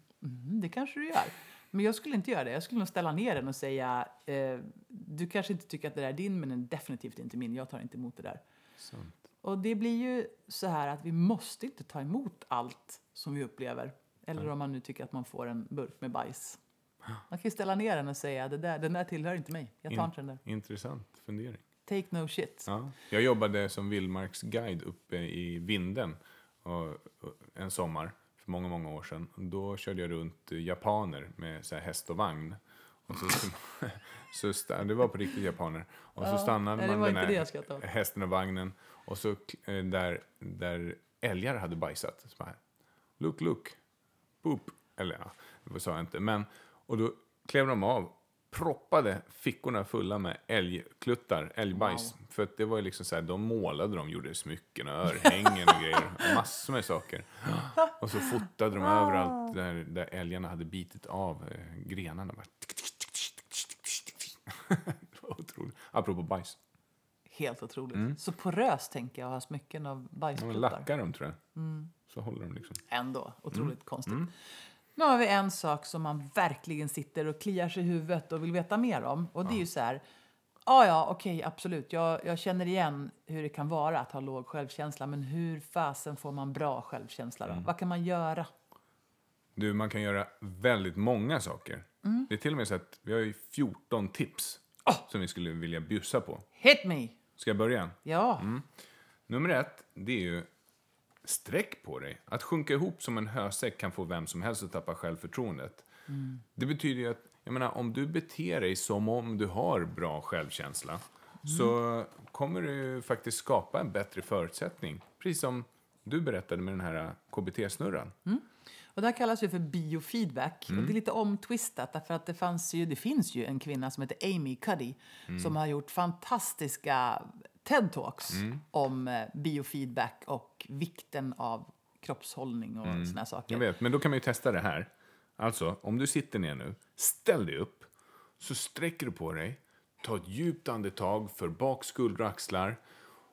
det kanske du gör. Men jag skulle inte göra det. Jag skulle nog ställa ner den och säga eh, du kanske inte tycker att det där är din, men den är definitivt inte min. Jag tar inte emot det där. Sant. Och det blir ju så här att vi måste inte ta emot allt som vi upplever. Eller om man nu tycker att man får en burk med bajs. Man kan ju ställa ner den och säga det där, den där tillhör inte mig. Jag tar In- inte den där. Intressant fundering. Take no shit. Ja. Jag jobbade som vildmarksguide uppe i Vinden en sommar för många, många år sedan. Då körde jag runt japaner med så här häst och vagn. Och så, [LAUGHS] så sta- det var på riktigt japaner. Och så stannade nej, man den här hästen och vagnen. Och så eh, där, där älgar hade bajsat. Så bara, look, look, poop. Eller ja, det sa jag inte. Men, och då klev de av, proppade fickorna fulla med älgkluttar, älgbajs. För att det var ju liksom så här, de målade dem, gjorde smycken och örhängen och grejer. Massor med saker. Och så fotade de överallt där, där älgarna hade bitit av eh, grenarna. Bara. det var otroligt. Apropå bajs. Helt otroligt. Så poröst tänker jag att ha smycken av Mm. Ja, bajspluttar. men lackar dem tror jag. Så håller de liksom. Ändå otroligt Mm. konstigt. Nu har vi en sak som man verkligen sitter och kliar sig i huvudet och vill veta mer om. Och det är ju så här. Ja, ja, okej, absolut. Jag, jag känner igen hur det kan vara att ha låg självkänsla. Men hur fasen får man bra självkänsla då? Mm. Vad kan man göra? Du, man kan göra väldigt många saker. Det är till och med så att vi har ju 14 tips som vi skulle vilja bjussa på. Hit me! Ska jag börja? Ja, Mm. Nummer ett, det är ju sträck på dig. Att sjunka ihop som en hösäck kan få vem som helst att tappa självförtroendet. Det betyder ju att, jag menar, om du beter dig som om du har bra självkänsla så kommer du faktiskt skapa en bättre förutsättning. Precis som du berättade med den här KBT-snurran. och det här kallas ju för biofeedback. Och det är lite omtwistat därför att det, fanns ju, det finns ju en kvinna som heter Amy Cuddy som har gjort fantastiska TED-talks om eh, biofeedback och vikten av kroppshållning och såna här saker. Jag vet, men då kan man ju testa det här. Alltså, om du sitter ner nu, ställ dig upp, så sträcker du på dig, ta ett djupt andetag för bak skuldror och axlar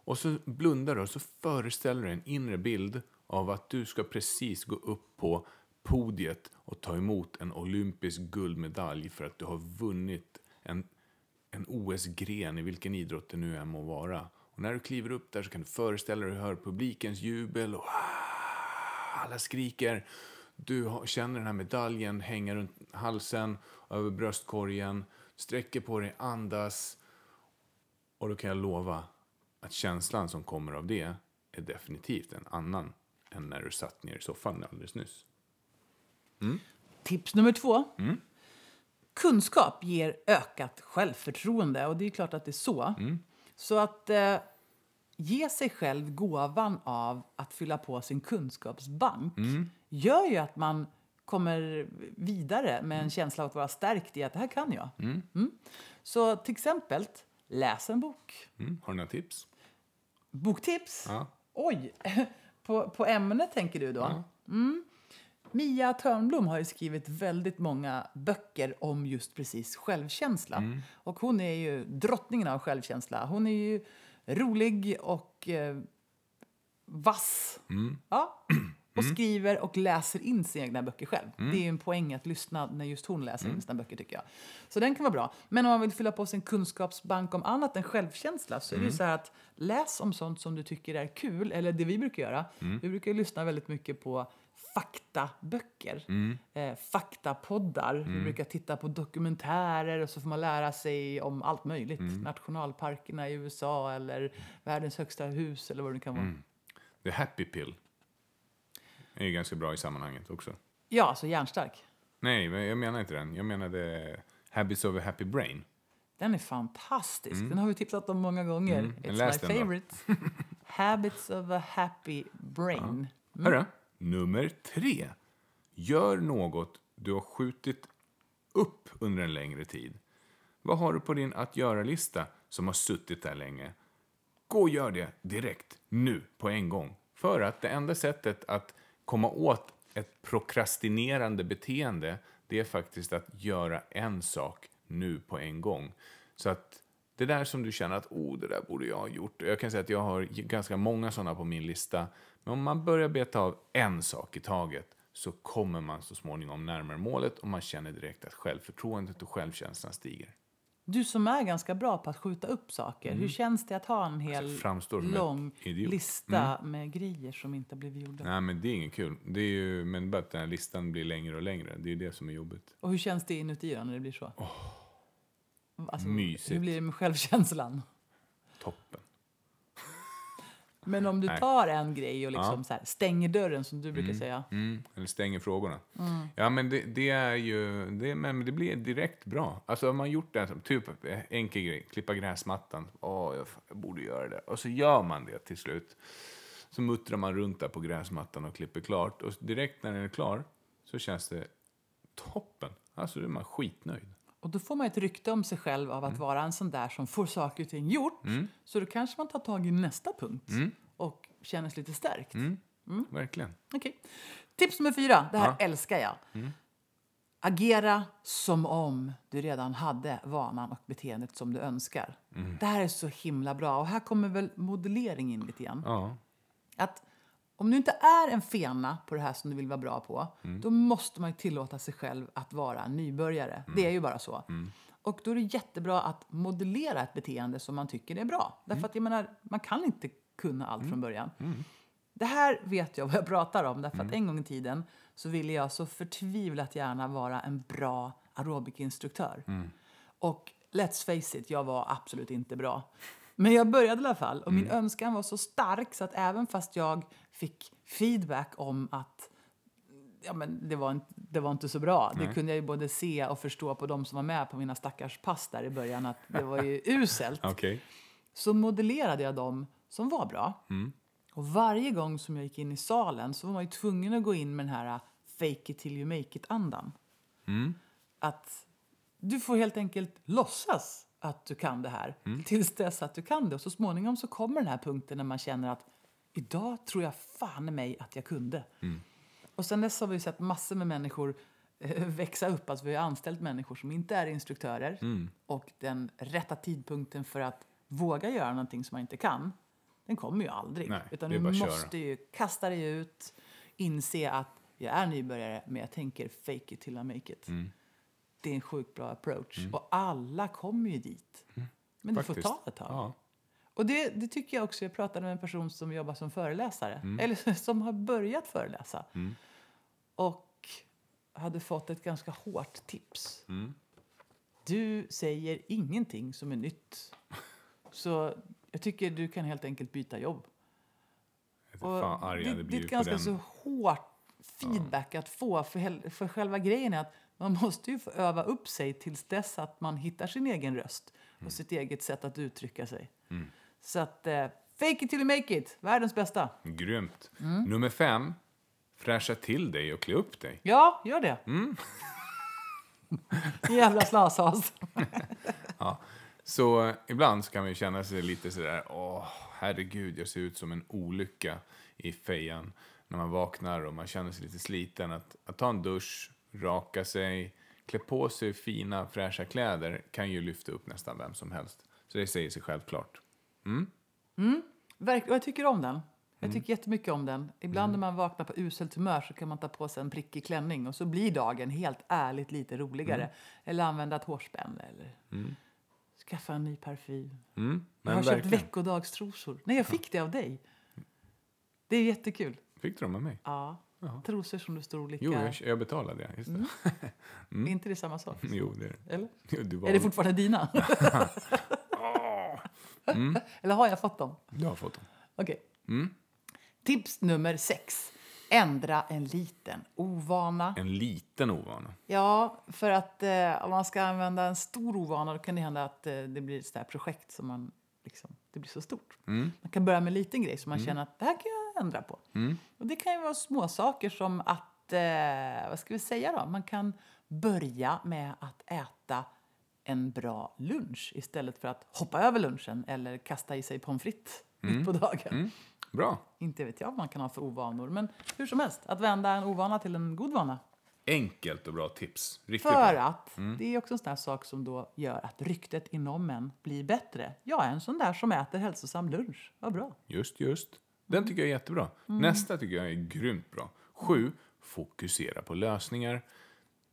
och så blundar du och så föreställer du en inre bild av att du ska precis gå upp på podiet och ta emot en olympisk guldmedalj för att du har vunnit en, en OS-gren i vilken idrott det nu än må vara. Och när du kliver upp där så kan du föreställa dig hur du hör publikens jubel och alla skriker. Du känner den här medaljen hänga runt halsen, över bröstkorgen, sträcker på dig, andas. Och då kan jag lova att känslan som kommer av det är definitivt en annan än när du satt ner i soffan alldeles nyss. Tips nummer två. Kunskap ger ökat självförtroende. Och det är klart att det är så. Så att eh, ge sig själv gåvan av att fylla på sin kunskapsbank gör ju att man kommer vidare med en känsla av att vara stärkt i att det här kan jag. Mm. Så till exempel, läs en bok. Mm. Har du några tips? Boktips? Ja. Oj! [LAUGHS] På, på ämnet tänker du då? Mm. Mia Törnblom har ju skrivit väldigt många böcker om just precis självkänsla. Och hon är ju drottningen av självkänsla. Hon är ju rolig och eh, vass. Ja. [CLEARS THROAT] Och skriver och läser in sina egna böcker själv. Det är ju en poäng att lyssna när just hon läser in sina böcker tycker jag. Så den kan vara bra. Men om man vill fylla på sin kunskapsbank om annat än självkänsla så är det ju så här att läs om sånt som du tycker är kul. Eller det vi brukar göra. Vi brukar ju lyssna väldigt mycket på faktaböcker, eh, faktapoddar. Vi brukar titta på dokumentärer och så får man lära sig om allt möjligt. Nationalparkerna i USA eller världens högsta hus eller vad det kan vara. The Happy Pill är ju ganska bra i sammanhanget också. Ja, alltså hjärnstark. Nej, men jag menar inte den. Jag menade Habits of a Happy Brain. Den är fantastisk. Den har vi tipsat om många gånger. Mm. It's my favorite. [LAUGHS] Habits of a happy brain. Hörru, nummer tre. Gör något du har skjutit upp under en längre tid. Vad har du på din att göra-lista som har suttit där länge? Gå och gör det direkt, nu, på en gång. För att det enda sättet att komma åt ett prokrastinerande beteende, det är faktiskt att göra en sak nu på en gång. Så att det där som du känner att oh, det där borde jag ha gjort. Jag kan säga att jag har ganska många sådana på min lista. Men om man börjar beta av en sak i taget så kommer man så småningom närmare målet och man känner direkt att självförtroendet och självkänslan stiger. Du som är ganska bra på att skjuta upp saker. Hur känns det att ha en hel Alltså, lång idiot. Mm. lista med grejer som inte blivit gjorda? Nej, men det är inget kul. Det är ju, men bara att den här listan blir längre och längre. Det är det som är jobbigt. Och hur känns det inuti då när det blir så? Alltså, mysigt. Hur blir det med självkänslan? Men om du Nej. tar en grej och liksom så här, stänger dörren som du brukar säga. Mm, eller stänger frågorna. Ja, men det, det är ju... Det, men det blir direkt bra. Alltså om man gjort det, typ enkel grej, klippa gräsmattan. Åh, jag, jag borde göra det. Och så gör man det till slut. Så muttrar man runt där på gräsmattan och klipper klart. Och direkt när den är klar så känns det toppen. Alltså då är man skitnöjd. Och då får man ett rykte om sig själv av att Mm. vara en sån där som får saker och ting gjort. Så då kanske man tar tag i nästa punkt Mm. och känner sig lite stärkt. Verkligen. Okej. Tips nummer fyra, det här Ja. älskar jag. Agera som om du redan hade vanan och beteendet som du önskar. Det här är så himla bra. Och här kommer väl modellering in lite grann. Ja. Att om du inte är en fena på det här som du vill vara bra på, då måste man tillåta sig själv att vara nybörjare. Det är ju bara så. Och då är det jättebra att modellera ett beteende som man tycker är bra. Därför att jag menar, man kan inte kunna allt från början. Det här vet jag vad jag pratar om, därför att en gång i tiden så ville jag så förtvivlat gärna vara en bra aerobikinstruktör. Och let's face it, jag var absolut inte bra. Men jag började i alla fall och min önskan var så stark så att även fast jag fick feedback om att ja, men det, var inte, det var inte så bra. Det kunde jag ju både se och förstå på de som var med på mina stackars pass där i början att det var ju [LAUGHS] uselt Okej. så modellerade jag dem som var bra. Och varje gång som jag gick in i salen så var man ju tvungen att gå in med den här uh, fake it till you make it-andan. Att du får helt enkelt låtsas att du kan det här tills dess att du kan det. Och så småningom så kommer den här punkten när man känner att idag tror jag fan mig att jag kunde. Och sen dess har vi sett massor med människor eh, växa upp. Alltså vi har anställt människor som inte är instruktörer. Och den rätta tidpunkten för att våga göra någonting som man inte kan, den kommer ju aldrig. Nej, Utan du måste ju kasta dig ut, inse att jag är nybörjare, men jag tänker fake it till I make it. Mm. Det är en sjukt bra approach. Och alla kommer ju dit. Men det får Mm. Faktiskt. ta ett tag. Ja. Och det, det tycker jag också. Jag pratade med en person som jobbar som föreläsare. Mm. Eller [LAUGHS] som har börjat föreläsa. Och hade fått ett ganska hårt tips. Mm. Du säger ingenting som är nytt. Så jag tycker du kan helt enkelt byta jobb. Inte fan arg det, det är ganska den. så hårt feedback att få. För, för själva grejen är att man måste ju få öva upp sig tills dess att man hittar sin egen röst Mm. och sitt eget sätt att uttrycka sig. Så att, eh, fake it till you make it, världens bästa. Grymt. Mm. Nummer fem. Fräscha till dig och klä upp dig. Ja, gör det. Mm. [LAUGHS] Jävla slashas. [LAUGHS] Så eh, ibland så kan man ju känna sig lite sådär, åh herregud, jag ser ut som en olycka i fejan. när man vaknar och man känner sig lite sliten. Att, att ta en dusch, raka sig, klä på sig fina fräscha kläder kan ju lyfta upp nästan vem som helst. Så det säger sig självklart. Verk- och jag tycker om den. Jag tycker jättemycket om den. Ibland när man vaknar på uselt humör så kan man ta på sig en prickig klänning och så blir dagen helt ärligt lite roligare. Eller använda ett hårspänne eller skaffa en ny parfym. Mm, Jag har köpt verkligen. veckodagstrosor. Nej, jag fick det av dig. Det är jättekul. Fick du dem av mig? Ja. Trosor som det står olika... Jo, jag, jag betalade det. Just det. [LAUGHS] Är inte det samma sak? Jo, det är det. Eller? Jo, du, var, Är det fortfarande dina? [LAUGHS] [LAUGHS] Eller har jag fått dem? du har fått dem. Okej. Mm. Tips nummer sex. Ändra en liten ovana. En liten ovana. Ja, för att eh, om man ska använda en stor ovana då kan det hända att eh, det blir ett projekt som man liksom, det blir så stort. Mm. Man kan börja med en liten grej som man känner att det här kan jag ändra på. Mm. Och det kan ju vara små saker som att, eh, vad ska vi säga då? Man kan börja med att äta en bra lunch istället för att hoppa över lunchen eller kasta i sig pommes frites mitt på dagen. Mm. Bra. Inte vet jag vad man kan ha för ovanor, men hur som helst, att vända en ovana till en god vana. Enkelt och bra tips. Riktigt För bra. att det är också en sån sak som då gör att ryktet inom en blir bättre. Jag är en sån där som äter hälsosam lunch. Vad bra. Just, just. Den tycker jag är jättebra. Nästa tycker jag är grymt bra. Sju, fokusera på lösningar.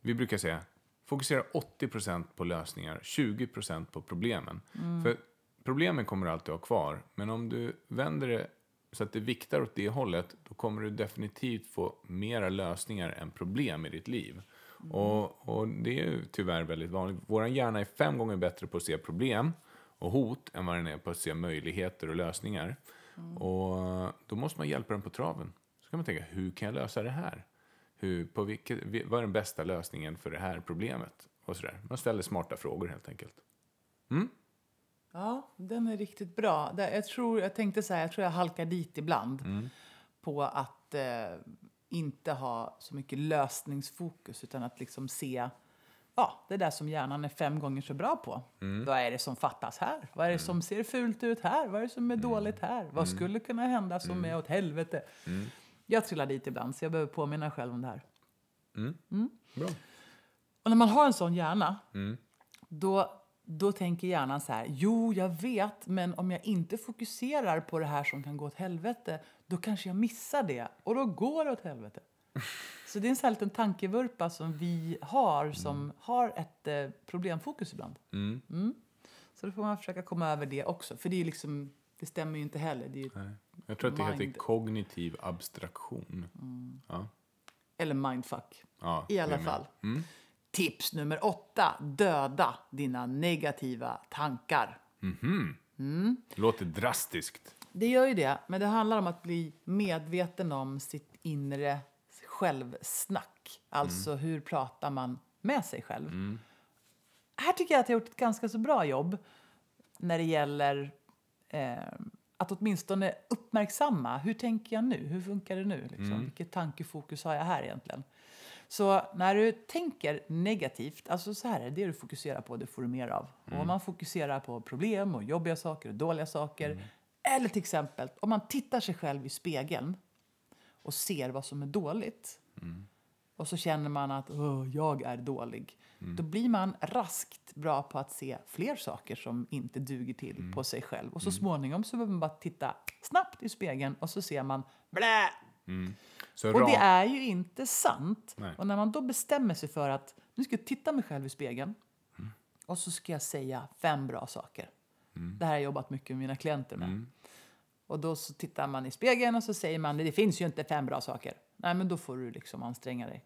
Vi brukar säga, fokusera 80% på lösningar, 20% på problemen. För problemen kommer du alltid ha kvar, men om du vänder det så att det viktar åt det hållet, då kommer du definitivt få mera lösningar än problem i ditt liv. Och, och det är ju tyvärr väldigt vanligt. Vår hjärna är fem gånger bättre på att se problem och hot än vad den är på att se möjligheter och lösningar. Och då måste man hjälpa den på traven. Så kan man tänka, hur kan jag lösa det här? Hur, på vilket, vad är den bästa lösningen för det här problemet? Och sådär. Man ställer smarta frågor helt enkelt. Ja, den är riktigt bra. Jag, tror, jag tänkte så här, jag tror jag halkar dit ibland på att eh, inte ha så mycket lösningsfokus utan att liksom se ja, det där som hjärnan är fem gånger så bra på. Vad är det som fattas här? Vad är det som ser fult ut här? Vad är det som är dåligt här? Vad skulle kunna hända som är åt helvete? Jag trillar dit ibland så jag behöver påminna själv om det här. Bra. Och när man har en sån hjärna, då, då tänker hjärnan så här, jo, jag vet, men om jag inte fokuserar på det här som kan gå åt helvete, då kanske jag missar det, och då går det åt helvete. [LAUGHS] Så det är en sån här liten tankevurpa som vi har, som har ett eh, problemfokus ibland. Mm. Så då får man försöka komma över det också, för det är liksom, det stämmer ju inte heller. Det är Nej. Jag tror att det heter Mind. kognitiv abstraktion. Ja. eller mindfuck. Ja, I alla fall. Tips nummer åtta. Döda dina negativa tankar. Låter drastiskt. Det gör ju det, men det handlar om att bli medveten om sitt inre självsnack. Alltså hur pratar man med sig själv. Här tycker jag att jag har gjort ett ganska så bra jobb när det gäller eh, att åtminstone uppmärksamma hur tänker jag nu? Hur funkar det nu? Liksom? Vilket tankefokus har jag här egentligen? Så när du tänker negativt, alltså så här är det, du fokuserar på, det får du mer av. Och om man fokuserar på problem och jobbiga saker och dåliga saker, eller till exempel om man tittar sig själv i spegeln och ser vad som är dåligt och så känner man att "Åh, jag är dålig. Då blir man raskt bra på att se fler saker som inte duger till på sig själv. Och så småningom så behöver man bara titta snabbt i spegeln och så ser man blä! Så Och det är ju inte sant. Nej. Och när man då bestämmer sig för att nu ska jag titta mig själv i spegeln och så ska jag säga fem bra saker. Det här har jag jobbat mycket med mina klienter med. Och då så tittar man i spegeln och så säger man det finns ju inte fem bra saker. Nej, men då får du liksom anstränga dig.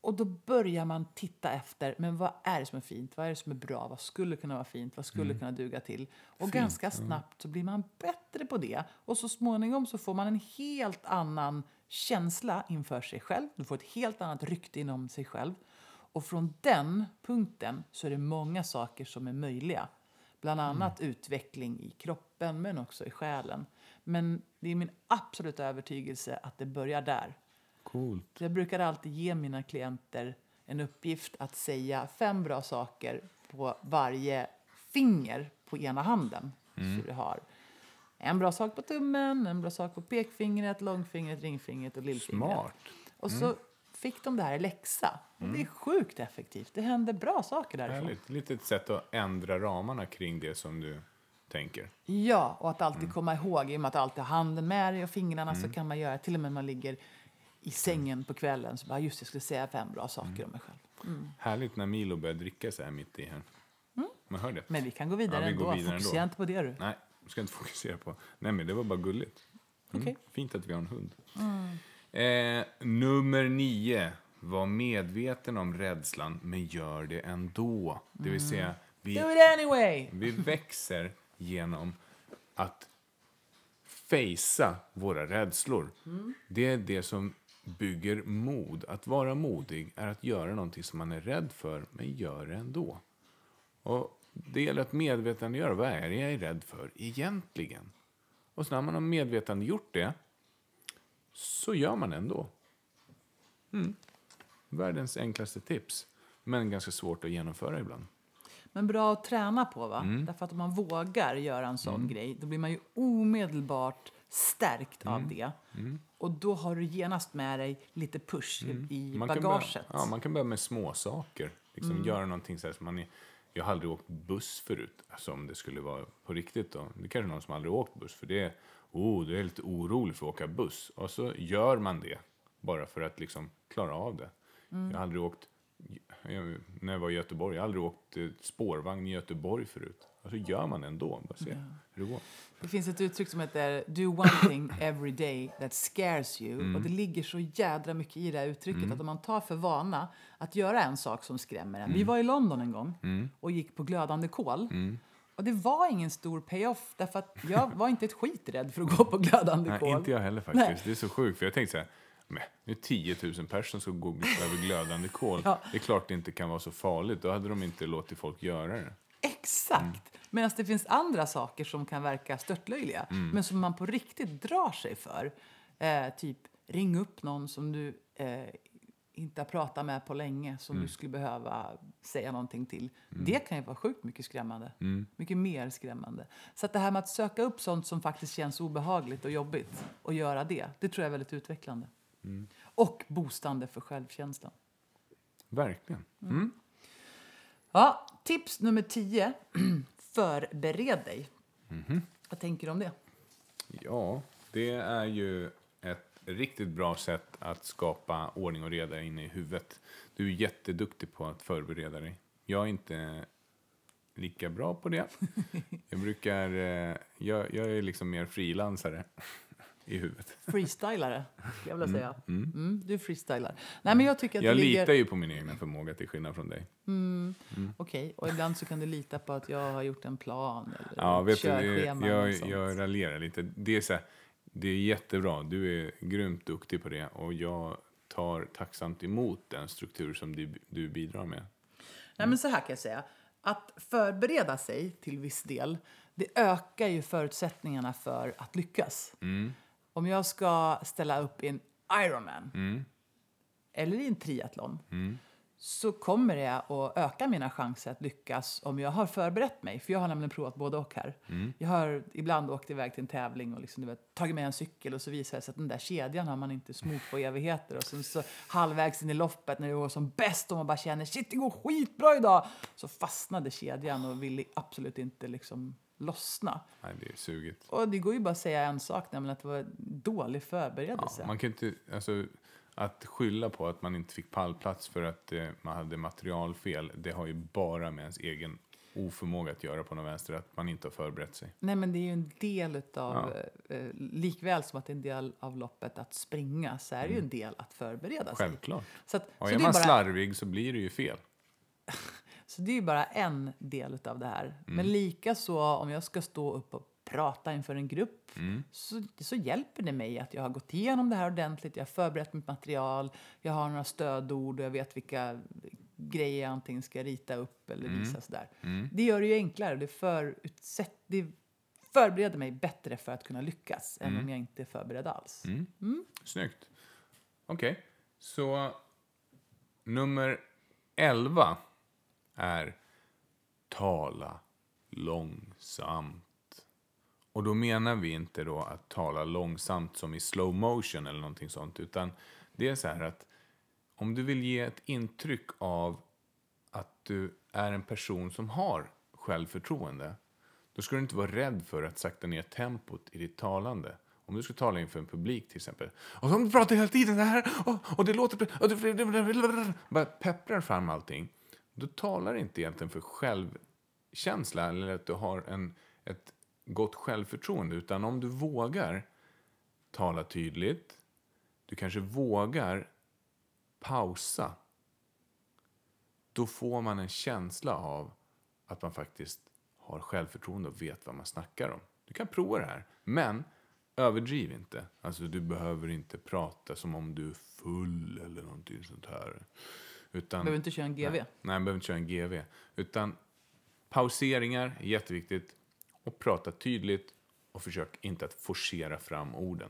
Och då börjar man titta efter, men vad är det som är fint? Vad är det som är bra? Vad skulle kunna vara fint? Vad skulle kunna duga till? Och ganska snabbt så blir man bättre på det. Och så småningom så får man en helt annan känsla inför sig själv. Du får ett helt annat rykte inom sig själv. Och från den punkten så är det många saker som är möjliga. Bland annat utveckling i kroppen men också i själen. Men det är min absoluta övertygelse att det börjar där. Coolt. Jag brukar alltid ge mina klienter en uppgift att säga fem bra saker på varje finger på ena handen. Så du har En bra sak på tummen, en bra sak på pekfingret, långfingret, ringfingret och lillfingret. Smart. Och så fick de det här i läxa. Och det är sjukt effektivt. Det händer bra saker därifrån. Härligt. Lite ett sätt att ändra ramarna kring det som du tänker. Ja, och att alltid komma ihåg, i och med att alltid ha handen med dig och fingrarna så kan man göra, till och med när man ligger i sängen på kvällen, så bara just jag skulle säga fem bra saker om mig själv. Härligt när Milo börjar dricka så här mitt i här. Man hör det. Men vi kan gå vidare Ja, vi går ändå. vidare Fokusera ändå. inte på det du. Nej, ska inte fokusera på. Nej, men det var bara gulligt. Mm. Okej. Fint att vi har en hund. Eh, nummer nio. Var medveten om rädslan, men gör det ändå. Det vill säga, vi, Do it anyway! vi växer genom att fejsa våra rädslor. Det är det som bygger mod. Att vara modig är att göra någonting som man är rädd för, men gör det ändå. Och det gäller att medvetandegöra vad är jag är rädd för egentligen. Och så när man har medvetandegjort det så gör man ändå. Mm. Världens enklaste tips, men ganska svårt att genomföra ibland. Men bra att träna på, va? Mm. Därför att om man vågar göra en sån grej, då blir man ju omedelbart stärkt Mm. av det. Och då har du genast med dig lite push i- Mm. Man kan bagaget. börja, ja, man kan börja med små saker. Liksom Göra någonting så här som man är, Jag har aldrig åkt buss förut, alltså om det skulle vara på riktigt då. Det är kanske någon som aldrig åkt buss, för det oh, det är lite orolig för att åka buss. Och så gör man det, bara för att liksom klara av det. Jag har aldrig åkt, jag, när jag var i Göteborg, jag har aldrig åkt eh, spårvagn i Göteborg förut. Och så gör man det ändå, bara se hur det går. Det finns ett uttryck som heter do one thing every day that scares you. Mm. Och det ligger så jädra mycket i det här uttrycket att om man tar för vana att göra en sak som skrämmer en. Mm. Vi var i London en gång och gick på glödande kol. Och det var ingen stor payoff därför att jag var inte ett skit rädd för att gå på glödande Nej, kol. inte jag heller faktiskt. Nej. Det är så sjukt, för jag tänkte så här, men, nu är 10 000 personer som ska gå över glödande kol. Ja. Det är klart det inte kan vara så farligt. Då hade de inte låtit folk göra det. Exakt! Mm. Medan det finns andra saker som kan verka störtlöjliga Mm. men som man på riktigt drar sig för. Eh, typ ring upp någon som du eh, inte har pratat med på länge som Mm. du skulle behöva säga någonting till. Det kan ju vara sjukt mycket skrämmande. Mm. Mycket mer skrämmande. Så att det här med att söka upp sånt som faktiskt känns obehagligt och jobbigt och göra det, det tror jag är väldigt utvecklande. Mm. Och boostande för självkänslan. Verkligen. Mm. Ja, tips nummer 10. [CLEARS THROAT] Förbered dig. Mhm. Vad tänker du om det? Ja, det är ju riktigt bra sätt att skapa ordning och reda inne i huvudet. Du är jätteduktig på att förbereda dig. Jag är inte lika bra på det. [LAUGHS] Jag brukar... eh, Jag, jag är liksom mer frilansare [LAUGHS] i huvudet. Freestylare, skulle jag vilja säga. Mm, du freestylar. Nej, men jag tycker att Jag ligger... litar ju på min egna förmåga till skillnad från dig. Okej, och ibland så kan du lita på att jag har gjort en plan eller Ja, ett vet du, jag, jag, jag raljerar lite. Det är, så här, det är jättebra. Du är grymt duktig på det och jag tar tacksamt emot den struktur som du, du bidrar med. Nej, men så här kan jag säga. Att förbereda sig till viss del, det ökar ju förutsättningarna för att lyckas. Om jag ska ställa upp i en Ironman eller i en triathlon så kommer det att öka mina chanser att lyckas om jag har förberett mig. För jag har nämligen provat både och här. Jag har ibland åkt iväg till en tävling och liksom, du vet, tagit med en cykel och så visar det sig att den där kedjan har man inte smort på evigheter. Och sen så halvvägs in i loppet när det går som bäst och man bara känner shit det går skitbra idag. Så fastnade kedjan och ville absolut inte liksom lossna. Nej, det är sugigt. Och det går ju bara att säga en sak, nämligen att det var dålig förberedelse. Ja, man kan inte, alltså, att skylla på att man inte fick pallplats för att eh, man hade materialfel, det har ju bara med ens egen oförmåga att göra på något vänster, att man inte har förberett sig. Nej, men det är ju en del utav, eh, likväl som att det är en del av loppet att springa, så är det ju en del att förbereda sig. Självklart. Så, att, Och så, är man bara, slarvig så blir det ju fel. [LAUGHS] så det är ju bara en del utav det här. Mm. Men lika så om jag ska stå upp och prata inför en grupp Mm. så, så hjälper det mig att jag har gått igenom det här ordentligt, jag har förberett mitt material, jag har några stödord och jag vet vilka grejer jag antingen ska rita upp eller Mm. visa sådär. Det gör det ju enklare, det, förutsätt, det förbereder mig bättre för att kunna lyckas än om jag inte är förberedd alls. Mm. Snyggt. Okej, så nummer 11 är tala långsamt. Och då menar vi inte då att tala långsamt som i slow motion eller någonting sånt, utan det är så här att om du vill ge ett intryck av att du är en person som har självförtroende, då ska du inte vara rädd för att sakta ner tempot i ditt talande. Om du ska tala inför en publik till exempel. Och de pratar hela tiden det här. Och, och det låter... Och det, bara pepprar fram allting. Då talar det inte egentligen för självkänsla eller att du har en, ett gott självförtroende. Utan om du vågar tala tydligt. Du kanske vågar pausa. Då får man en känsla av att man faktiskt har självförtroende och vet vad man snackar om. Du kan prova det här. Men överdriv inte. Alltså du behöver inte prata som om du är full eller någonting sånt här. Utan, Behöver inte köra en GV. Nej, nej, behöver inte köra en GV. Utan pauseringar är jätteviktigt. Och prata tydligt och försök inte att forcera fram orden.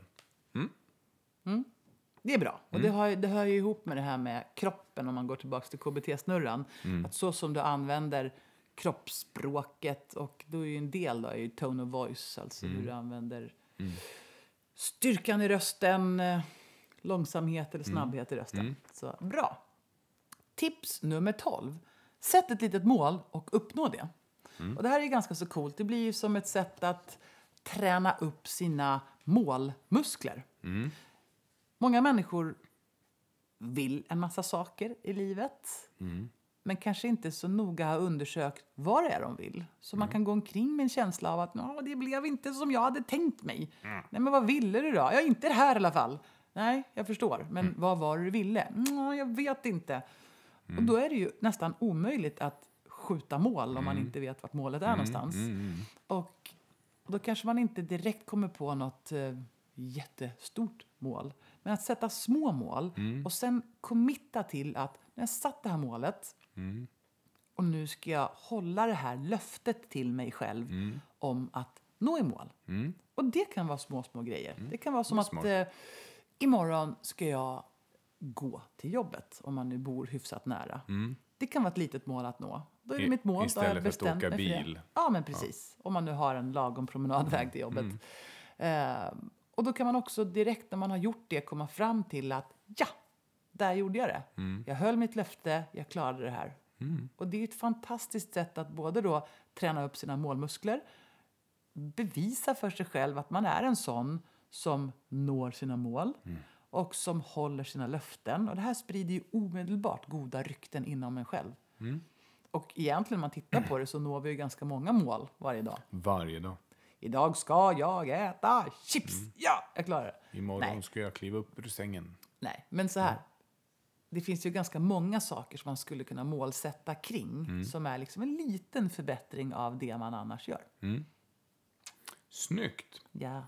Det är bra. Och det, har, det hör ju ihop med det här med kroppen om man går tillbaka till KBT-snurran. Att så som du använder kroppsspråket och då är ju en del då, är ju tone of voice, alltså hur du använder styrkan i rösten, eh, långsamhet eller snabbhet i rösten. Så bra. Tips nummer 12. Sätt ett litet mål och uppnå det. Och det här är ganska så coolt. Det blir ju som ett sätt att träna upp sina målmuskler. Många människor vill en massa saker i livet men kanske inte så noga har undersökt vad det är de vill. Så man kan gå omkring med en känsla av att "Nå, det blev inte som jag hade tänkt mig. Nej, men vad ville du då? Ja, inte det här i alla fall. Nej, jag förstår. Men vad var det du ville? Jag vet inte. Och då är det ju nästan omöjligt att skjuta mål om man inte vet vart målet är någonstans. Och då kanske man inte direkt kommer på något eh, jättestort mål. Men att sätta små mål och sen committa till att när jag satt det här målet och nu ska jag hålla det här löftet till mig själv om att nå i mål. Och det kan vara små, små grejer. Det kan vara som att smart. eh, imorgon ska jag gå till jobbet om man nu bor hyfsat nära. Det kan vara ett litet mål att nå. Då är det I- mitt mål. Då har jag istället för att åka bil. Ja, men precis. Om man nu har en lagom promenadväg till jobbet. Eh, och då kan man också direkt när man har gjort det komma fram till att ja, där gjorde jag det. Jag höll mitt löfte, jag klarade det här. Och det är ett fantastiskt sätt att både då träna upp sina målmuskler, bevisa för sig själv att man är en sån som når sina mål och som håller sina löften. Och det här sprider ju omedelbart goda rykten inom en själv. Och egentligen om man tittar på det så når vi ju ganska många mål varje dag. Varje dag. Idag ska jag äta chips. Ja, jag klarar det. Imorgon Nej. ska jag kliva upp ur sängen. Nej, men så här. Det finns ju ganska många saker som man skulle kunna målsätta kring som är liksom en liten förbättring av det man annars gör. Snyggt! Ja.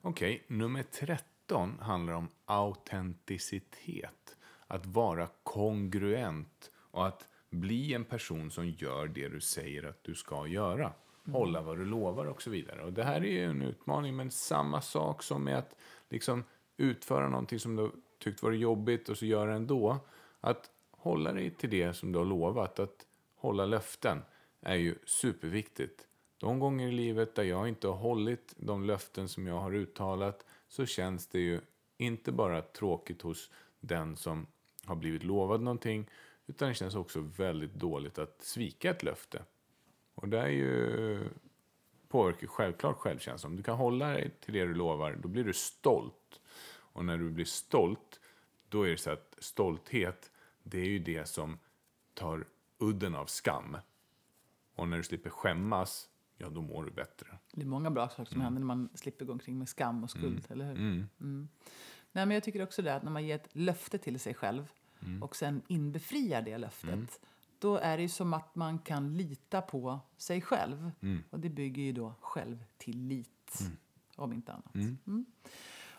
Okej, nummer 13 handlar om autenticitet. Att vara kongruent och att bli en person som gör det du säger att du ska göra. Hålla vad du lovar och så vidare. Och det här är ju en utmaning, men samma sak som med att liksom utföra någonting som du tyckt var jobbigt och så göra det ändå. Att hålla dig till det som du har lovat, att hålla löften, är ju superviktigt. De gånger i livet där jag inte har hållit de löften som jag har uttalat så känns det ju inte bara tråkigt hos den som har blivit lovad någonting utan det känns också väldigt dåligt att svika ett löfte. Och det är ju påverkar självklart självkänslan. Om du kan hålla dig till det du lovar, då blir du stolt. Och när du blir stolt, då är det så att stolthet, det är ju det som tar udden av skam. Och när du slipper skämmas, ja då mår du bättre. Det är många bra saker som händer när man slipper gå omkring med skam och skuld, eller hur? Mm. Nej, men jag tycker också det att när man ger ett löfte till sig själv och sen inbefriar det löftet, då är det ju som att man kan lita på sig själv. Och det bygger ju då självtillit, om inte annat. Mm.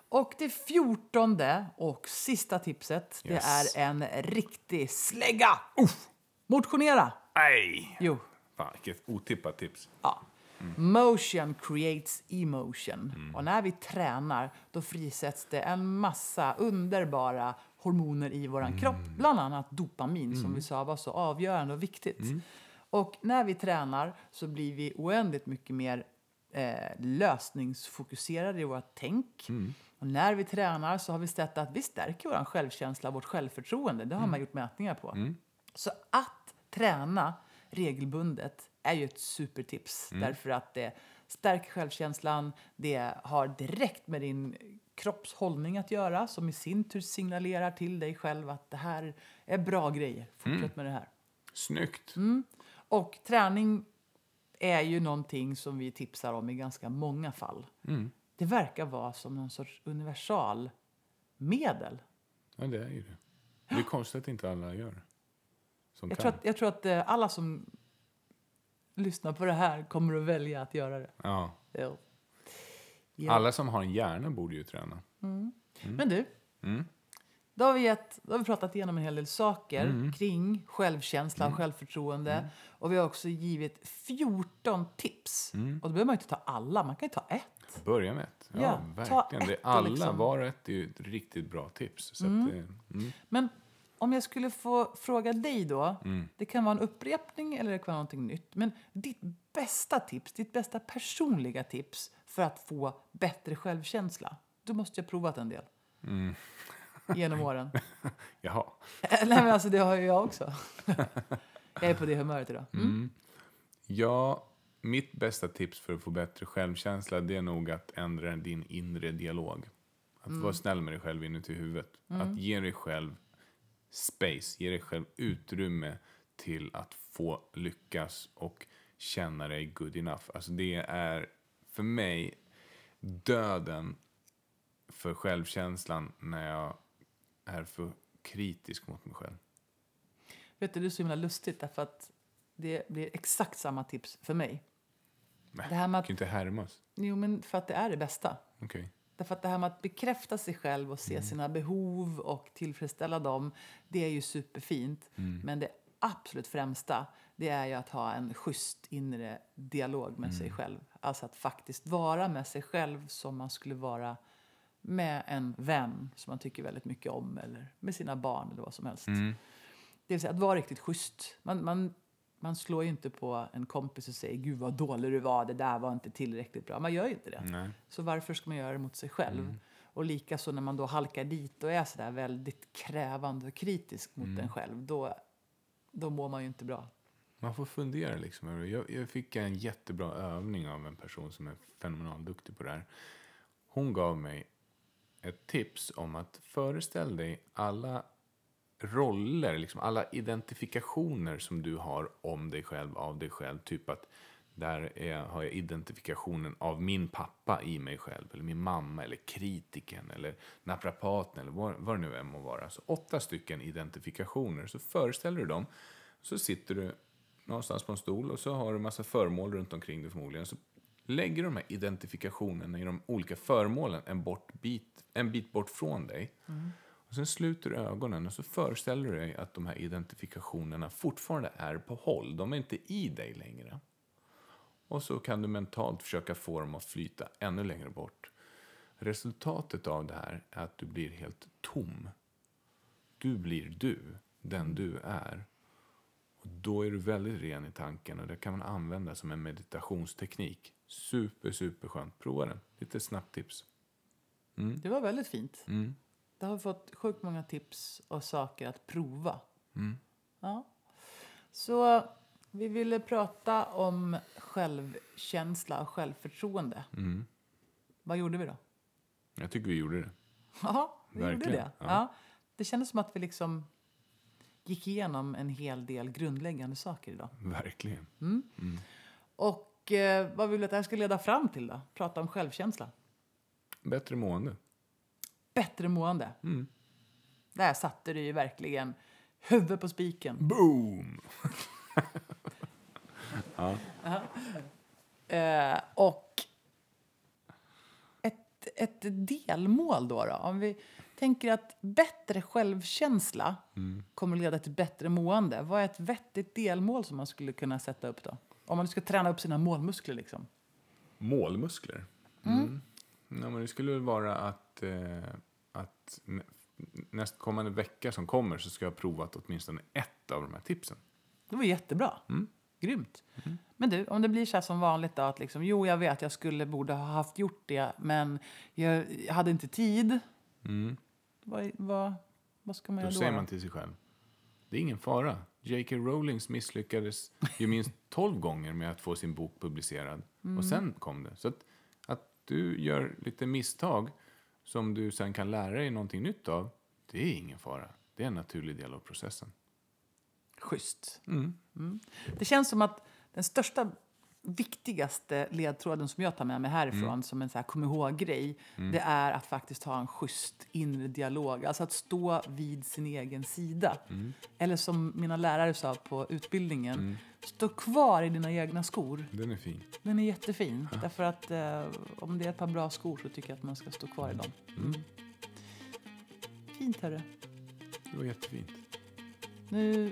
Och det fjortonde och sista tipset, Yes. det är en riktig slägga! Uff. Motionera! Nej! Jo, Fan, vilket otippat tips. Ja. Motion creates emotion. Och när vi tränar då frisätts det en massa underbara hormoner i vår kropp. Bland annat dopamin som vi sa var så avgörande och viktigt. Och när vi tränar så blir vi oändligt mycket mer eh, lösningsfokuserade i vårt tänk. Och när vi tränar så har vi sett att vi stärker vår självkänsla, vårt självförtroende. Det har man gjort mätningar på. Så att träna regelbundet är ju ett supertips. Därför att det stärker självkänslan, det har direkt med din kroppshållning att göra som i sin tur signalerar till dig själv att det här är bra grejer. Fortsätt med det här. Snyggt. Och träning är ju någonting som vi tipsar om i ganska många fall. Det verkar vara som någon sorts universalmedel. Ja, det är ju det. Det är konstigt att inte alla gör det. Jag tror, att, jag tror att eh, alla som lyssnar på det här kommer att välja att göra det. Ja. Ja. Ja. Alla som har en hjärna borde ju träna. Men du, då, har vi gett, då har vi pratat igenom en hel del saker kring självkänsla och självförtroende. Och vi har också givit 14 tips. Och då behöver man inte ta alla, man kan ju ta ett. Börja med ett. Ja, Ja, ta verkligen. Det är ett alla, liksom- var ett är ju ett riktigt bra tips. Så att, mm. Men om jag skulle få fråga dig då. Det kan vara en upprepning eller det kan vara någonting nytt. Men ditt bästa tips, ditt bästa personliga tips för att få bättre självkänsla. Du måste ju ha provat en del. Genom åren. [LAUGHS] Jaha. [LAUGHS] Nej men alltså det har ju jag också. [LAUGHS] jag är på det humöret idag. Mm. Ja, mitt bästa tips för att få bättre självkänsla det är nog att ändra din inre dialog. Att Mm. vara snäll med dig själv inuti huvudet. Att ge dig själv space, ge dig själv utrymme till att få lyckas och känna dig good enough. Alltså det är för mig döden för självkänslan när jag är för kritisk mot mig själv. Vet du, det är så himla lustigt därför att det blir exakt samma tips för mig. Nej, Det här med att, kan inte härmas. jo men för att det är det bästa. Okej. Därför att det här med att bekräfta sig själv och se sina behov och tillfredsställa dem, det är ju superfint. Men det absolut främsta, det är ju att ha en schysst inre dialog med sig själv. Alltså att faktiskt vara med sig själv som man skulle vara med en vän som man tycker väldigt mycket om eller med sina barn eller vad som helst. Det vill säga att vara riktigt schysst. Man, man, man slår ju inte på en kompis och säger gud vad dålig du var, det där var inte tillräckligt bra. Man gör ju inte det. Nej. Så varför ska man göra det mot sig själv? Mm. Och likaså när man då halkar dit och är så där väldigt krävande och kritisk mot Mm. en själv, då, då mår man ju inte bra. Man får fundera liksom. Jag, jag fick en jättebra övning av en person som är fenomenalt duktig på det här. Hon gav mig ett tips om att föreställ dig alla roller, liksom alla identifikationer som du har om dig själv, av dig själv. Typ att där är, har jag identifikationen av min pappa i mig själv, eller min mamma, eller kritiken, eller naprapaten, eller vad, vad det nu än må vara. Så åtta stycken identifikationer. Så föreställer du dem, så sitter du någonstans på en stol och så har du en massa föremål runt omkring dig förmodligen. Så lägger du de här identifikationerna i de olika föremålen en, bort bit, en bit bort från dig. Mm. Och sen sluter du ögonen och så föreställer du dig att de här identifikationerna fortfarande är på håll. De är inte i dig längre. Och så kan du mentalt försöka få dem att flyta ännu längre bort. Resultatet av det här är att du blir helt tom. Du blir du, den du är. Och då är du väldigt ren i tanken och det kan man använda som en meditationsteknik. Super, super skönt. Prova den. Lite snabbt tips. Det var väldigt fint. Mm. Det har fått sjukt många tips och saker att prova. Mm. Ja. Så vi ville prata om självkänsla och självförtroende. Mm. Vad gjorde vi då? Jag tycker vi gjorde det. Ja, vi gjorde Verkligen, det. Ja. ja. Det kändes som att vi liksom gick igenom en hel del grundläggande saker idag. Verkligen. Och eh, vad vill du att det här ska leda fram till då? Prata om självkänsla. Bättre mående. Bättre mående. Mm. Där satte du ju verkligen huvudet på spiken. Boom! [LAUGHS] Eh, och ett, ett delmål då, då? Om vi tänker att bättre självkänsla kommer att leda till bättre mående. Vad är ett vettigt delmål som man skulle kunna sätta upp då? Om man ska träna upp sina målmuskler liksom. Målmuskler. Mm. Ja, men det skulle vara att, eh, att nä- nästkommande vecka som kommer så ska jag ha provat åtminstone ett av de här tipsen. Det var jättebra. Grymt. Men du, om det blir så som vanligt då, att liksom, jo, jag vet, jag skulle, borde ha haft gjort det, men jag, jag hade inte tid. Vad, vad, vad ska man Då göra då? säger man till sig själv. Det är ingen fara. J.K. Rowlings misslyckades ju minst 12 gånger med att få sin bok publicerad. Mm. Och sen kom det. Så att du gör lite misstag som du sen kan lära dig någonting nytt av, det är ingen fara. Det är en naturlig del av processen. Schysst. Mm. Det känns som att den största, viktigaste ledtråden som jag tar med mig härifrån som en så här kom ihåg-grej, det är att faktiskt ha en schysst inre dialog. Alltså att stå vid sin egen sida. Eller som mina lärare sa på utbildningen, stå kvar i dina egna skor. Den är fin. Den är jättefin. Därför att eh, om det är ett par bra skor så tycker jag att man ska stå kvar i dem. Mm. Fint, hörru. Det var jättefint. Nu,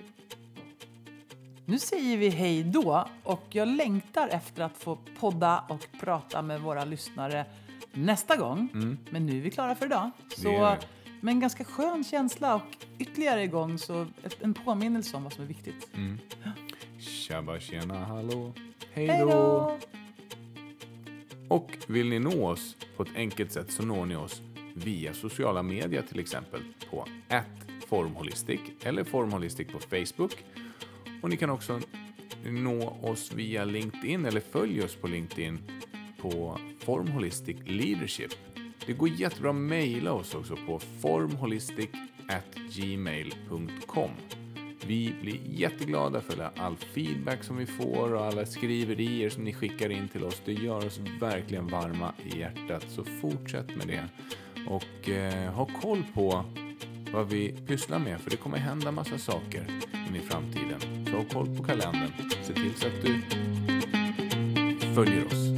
nu säger vi hej då och jag längtar efter att få podda och prata med våra lyssnare nästa gång. Men nu är vi klara för idag. Så med en ganska skön känsla och ytterligare igång så ett, en påminnelse om vad som är viktigt. Tjabba tjena hallå. Hej då! Och vill ni nå oss på ett enkelt sätt så når ni oss via sociala medier till exempel på formholistic eller formholistic på Facebook. Och ni kan också nå oss via LinkedIn eller följ oss på LinkedIn på Formholistic Leadership. Det går jättebra att mejla oss också på formholistic@gmail.com. Vi blir jätteglada för all feedback som vi får och alla skriverier som ni skickar in till oss. Det gör oss verkligen varma i hjärtat, så fortsätt med det. Och eh, ha koll på vad vi pysslar med, för det kommer hända massa saker in i framtiden. Så ha koll på kalendern. Se till så att du följer oss.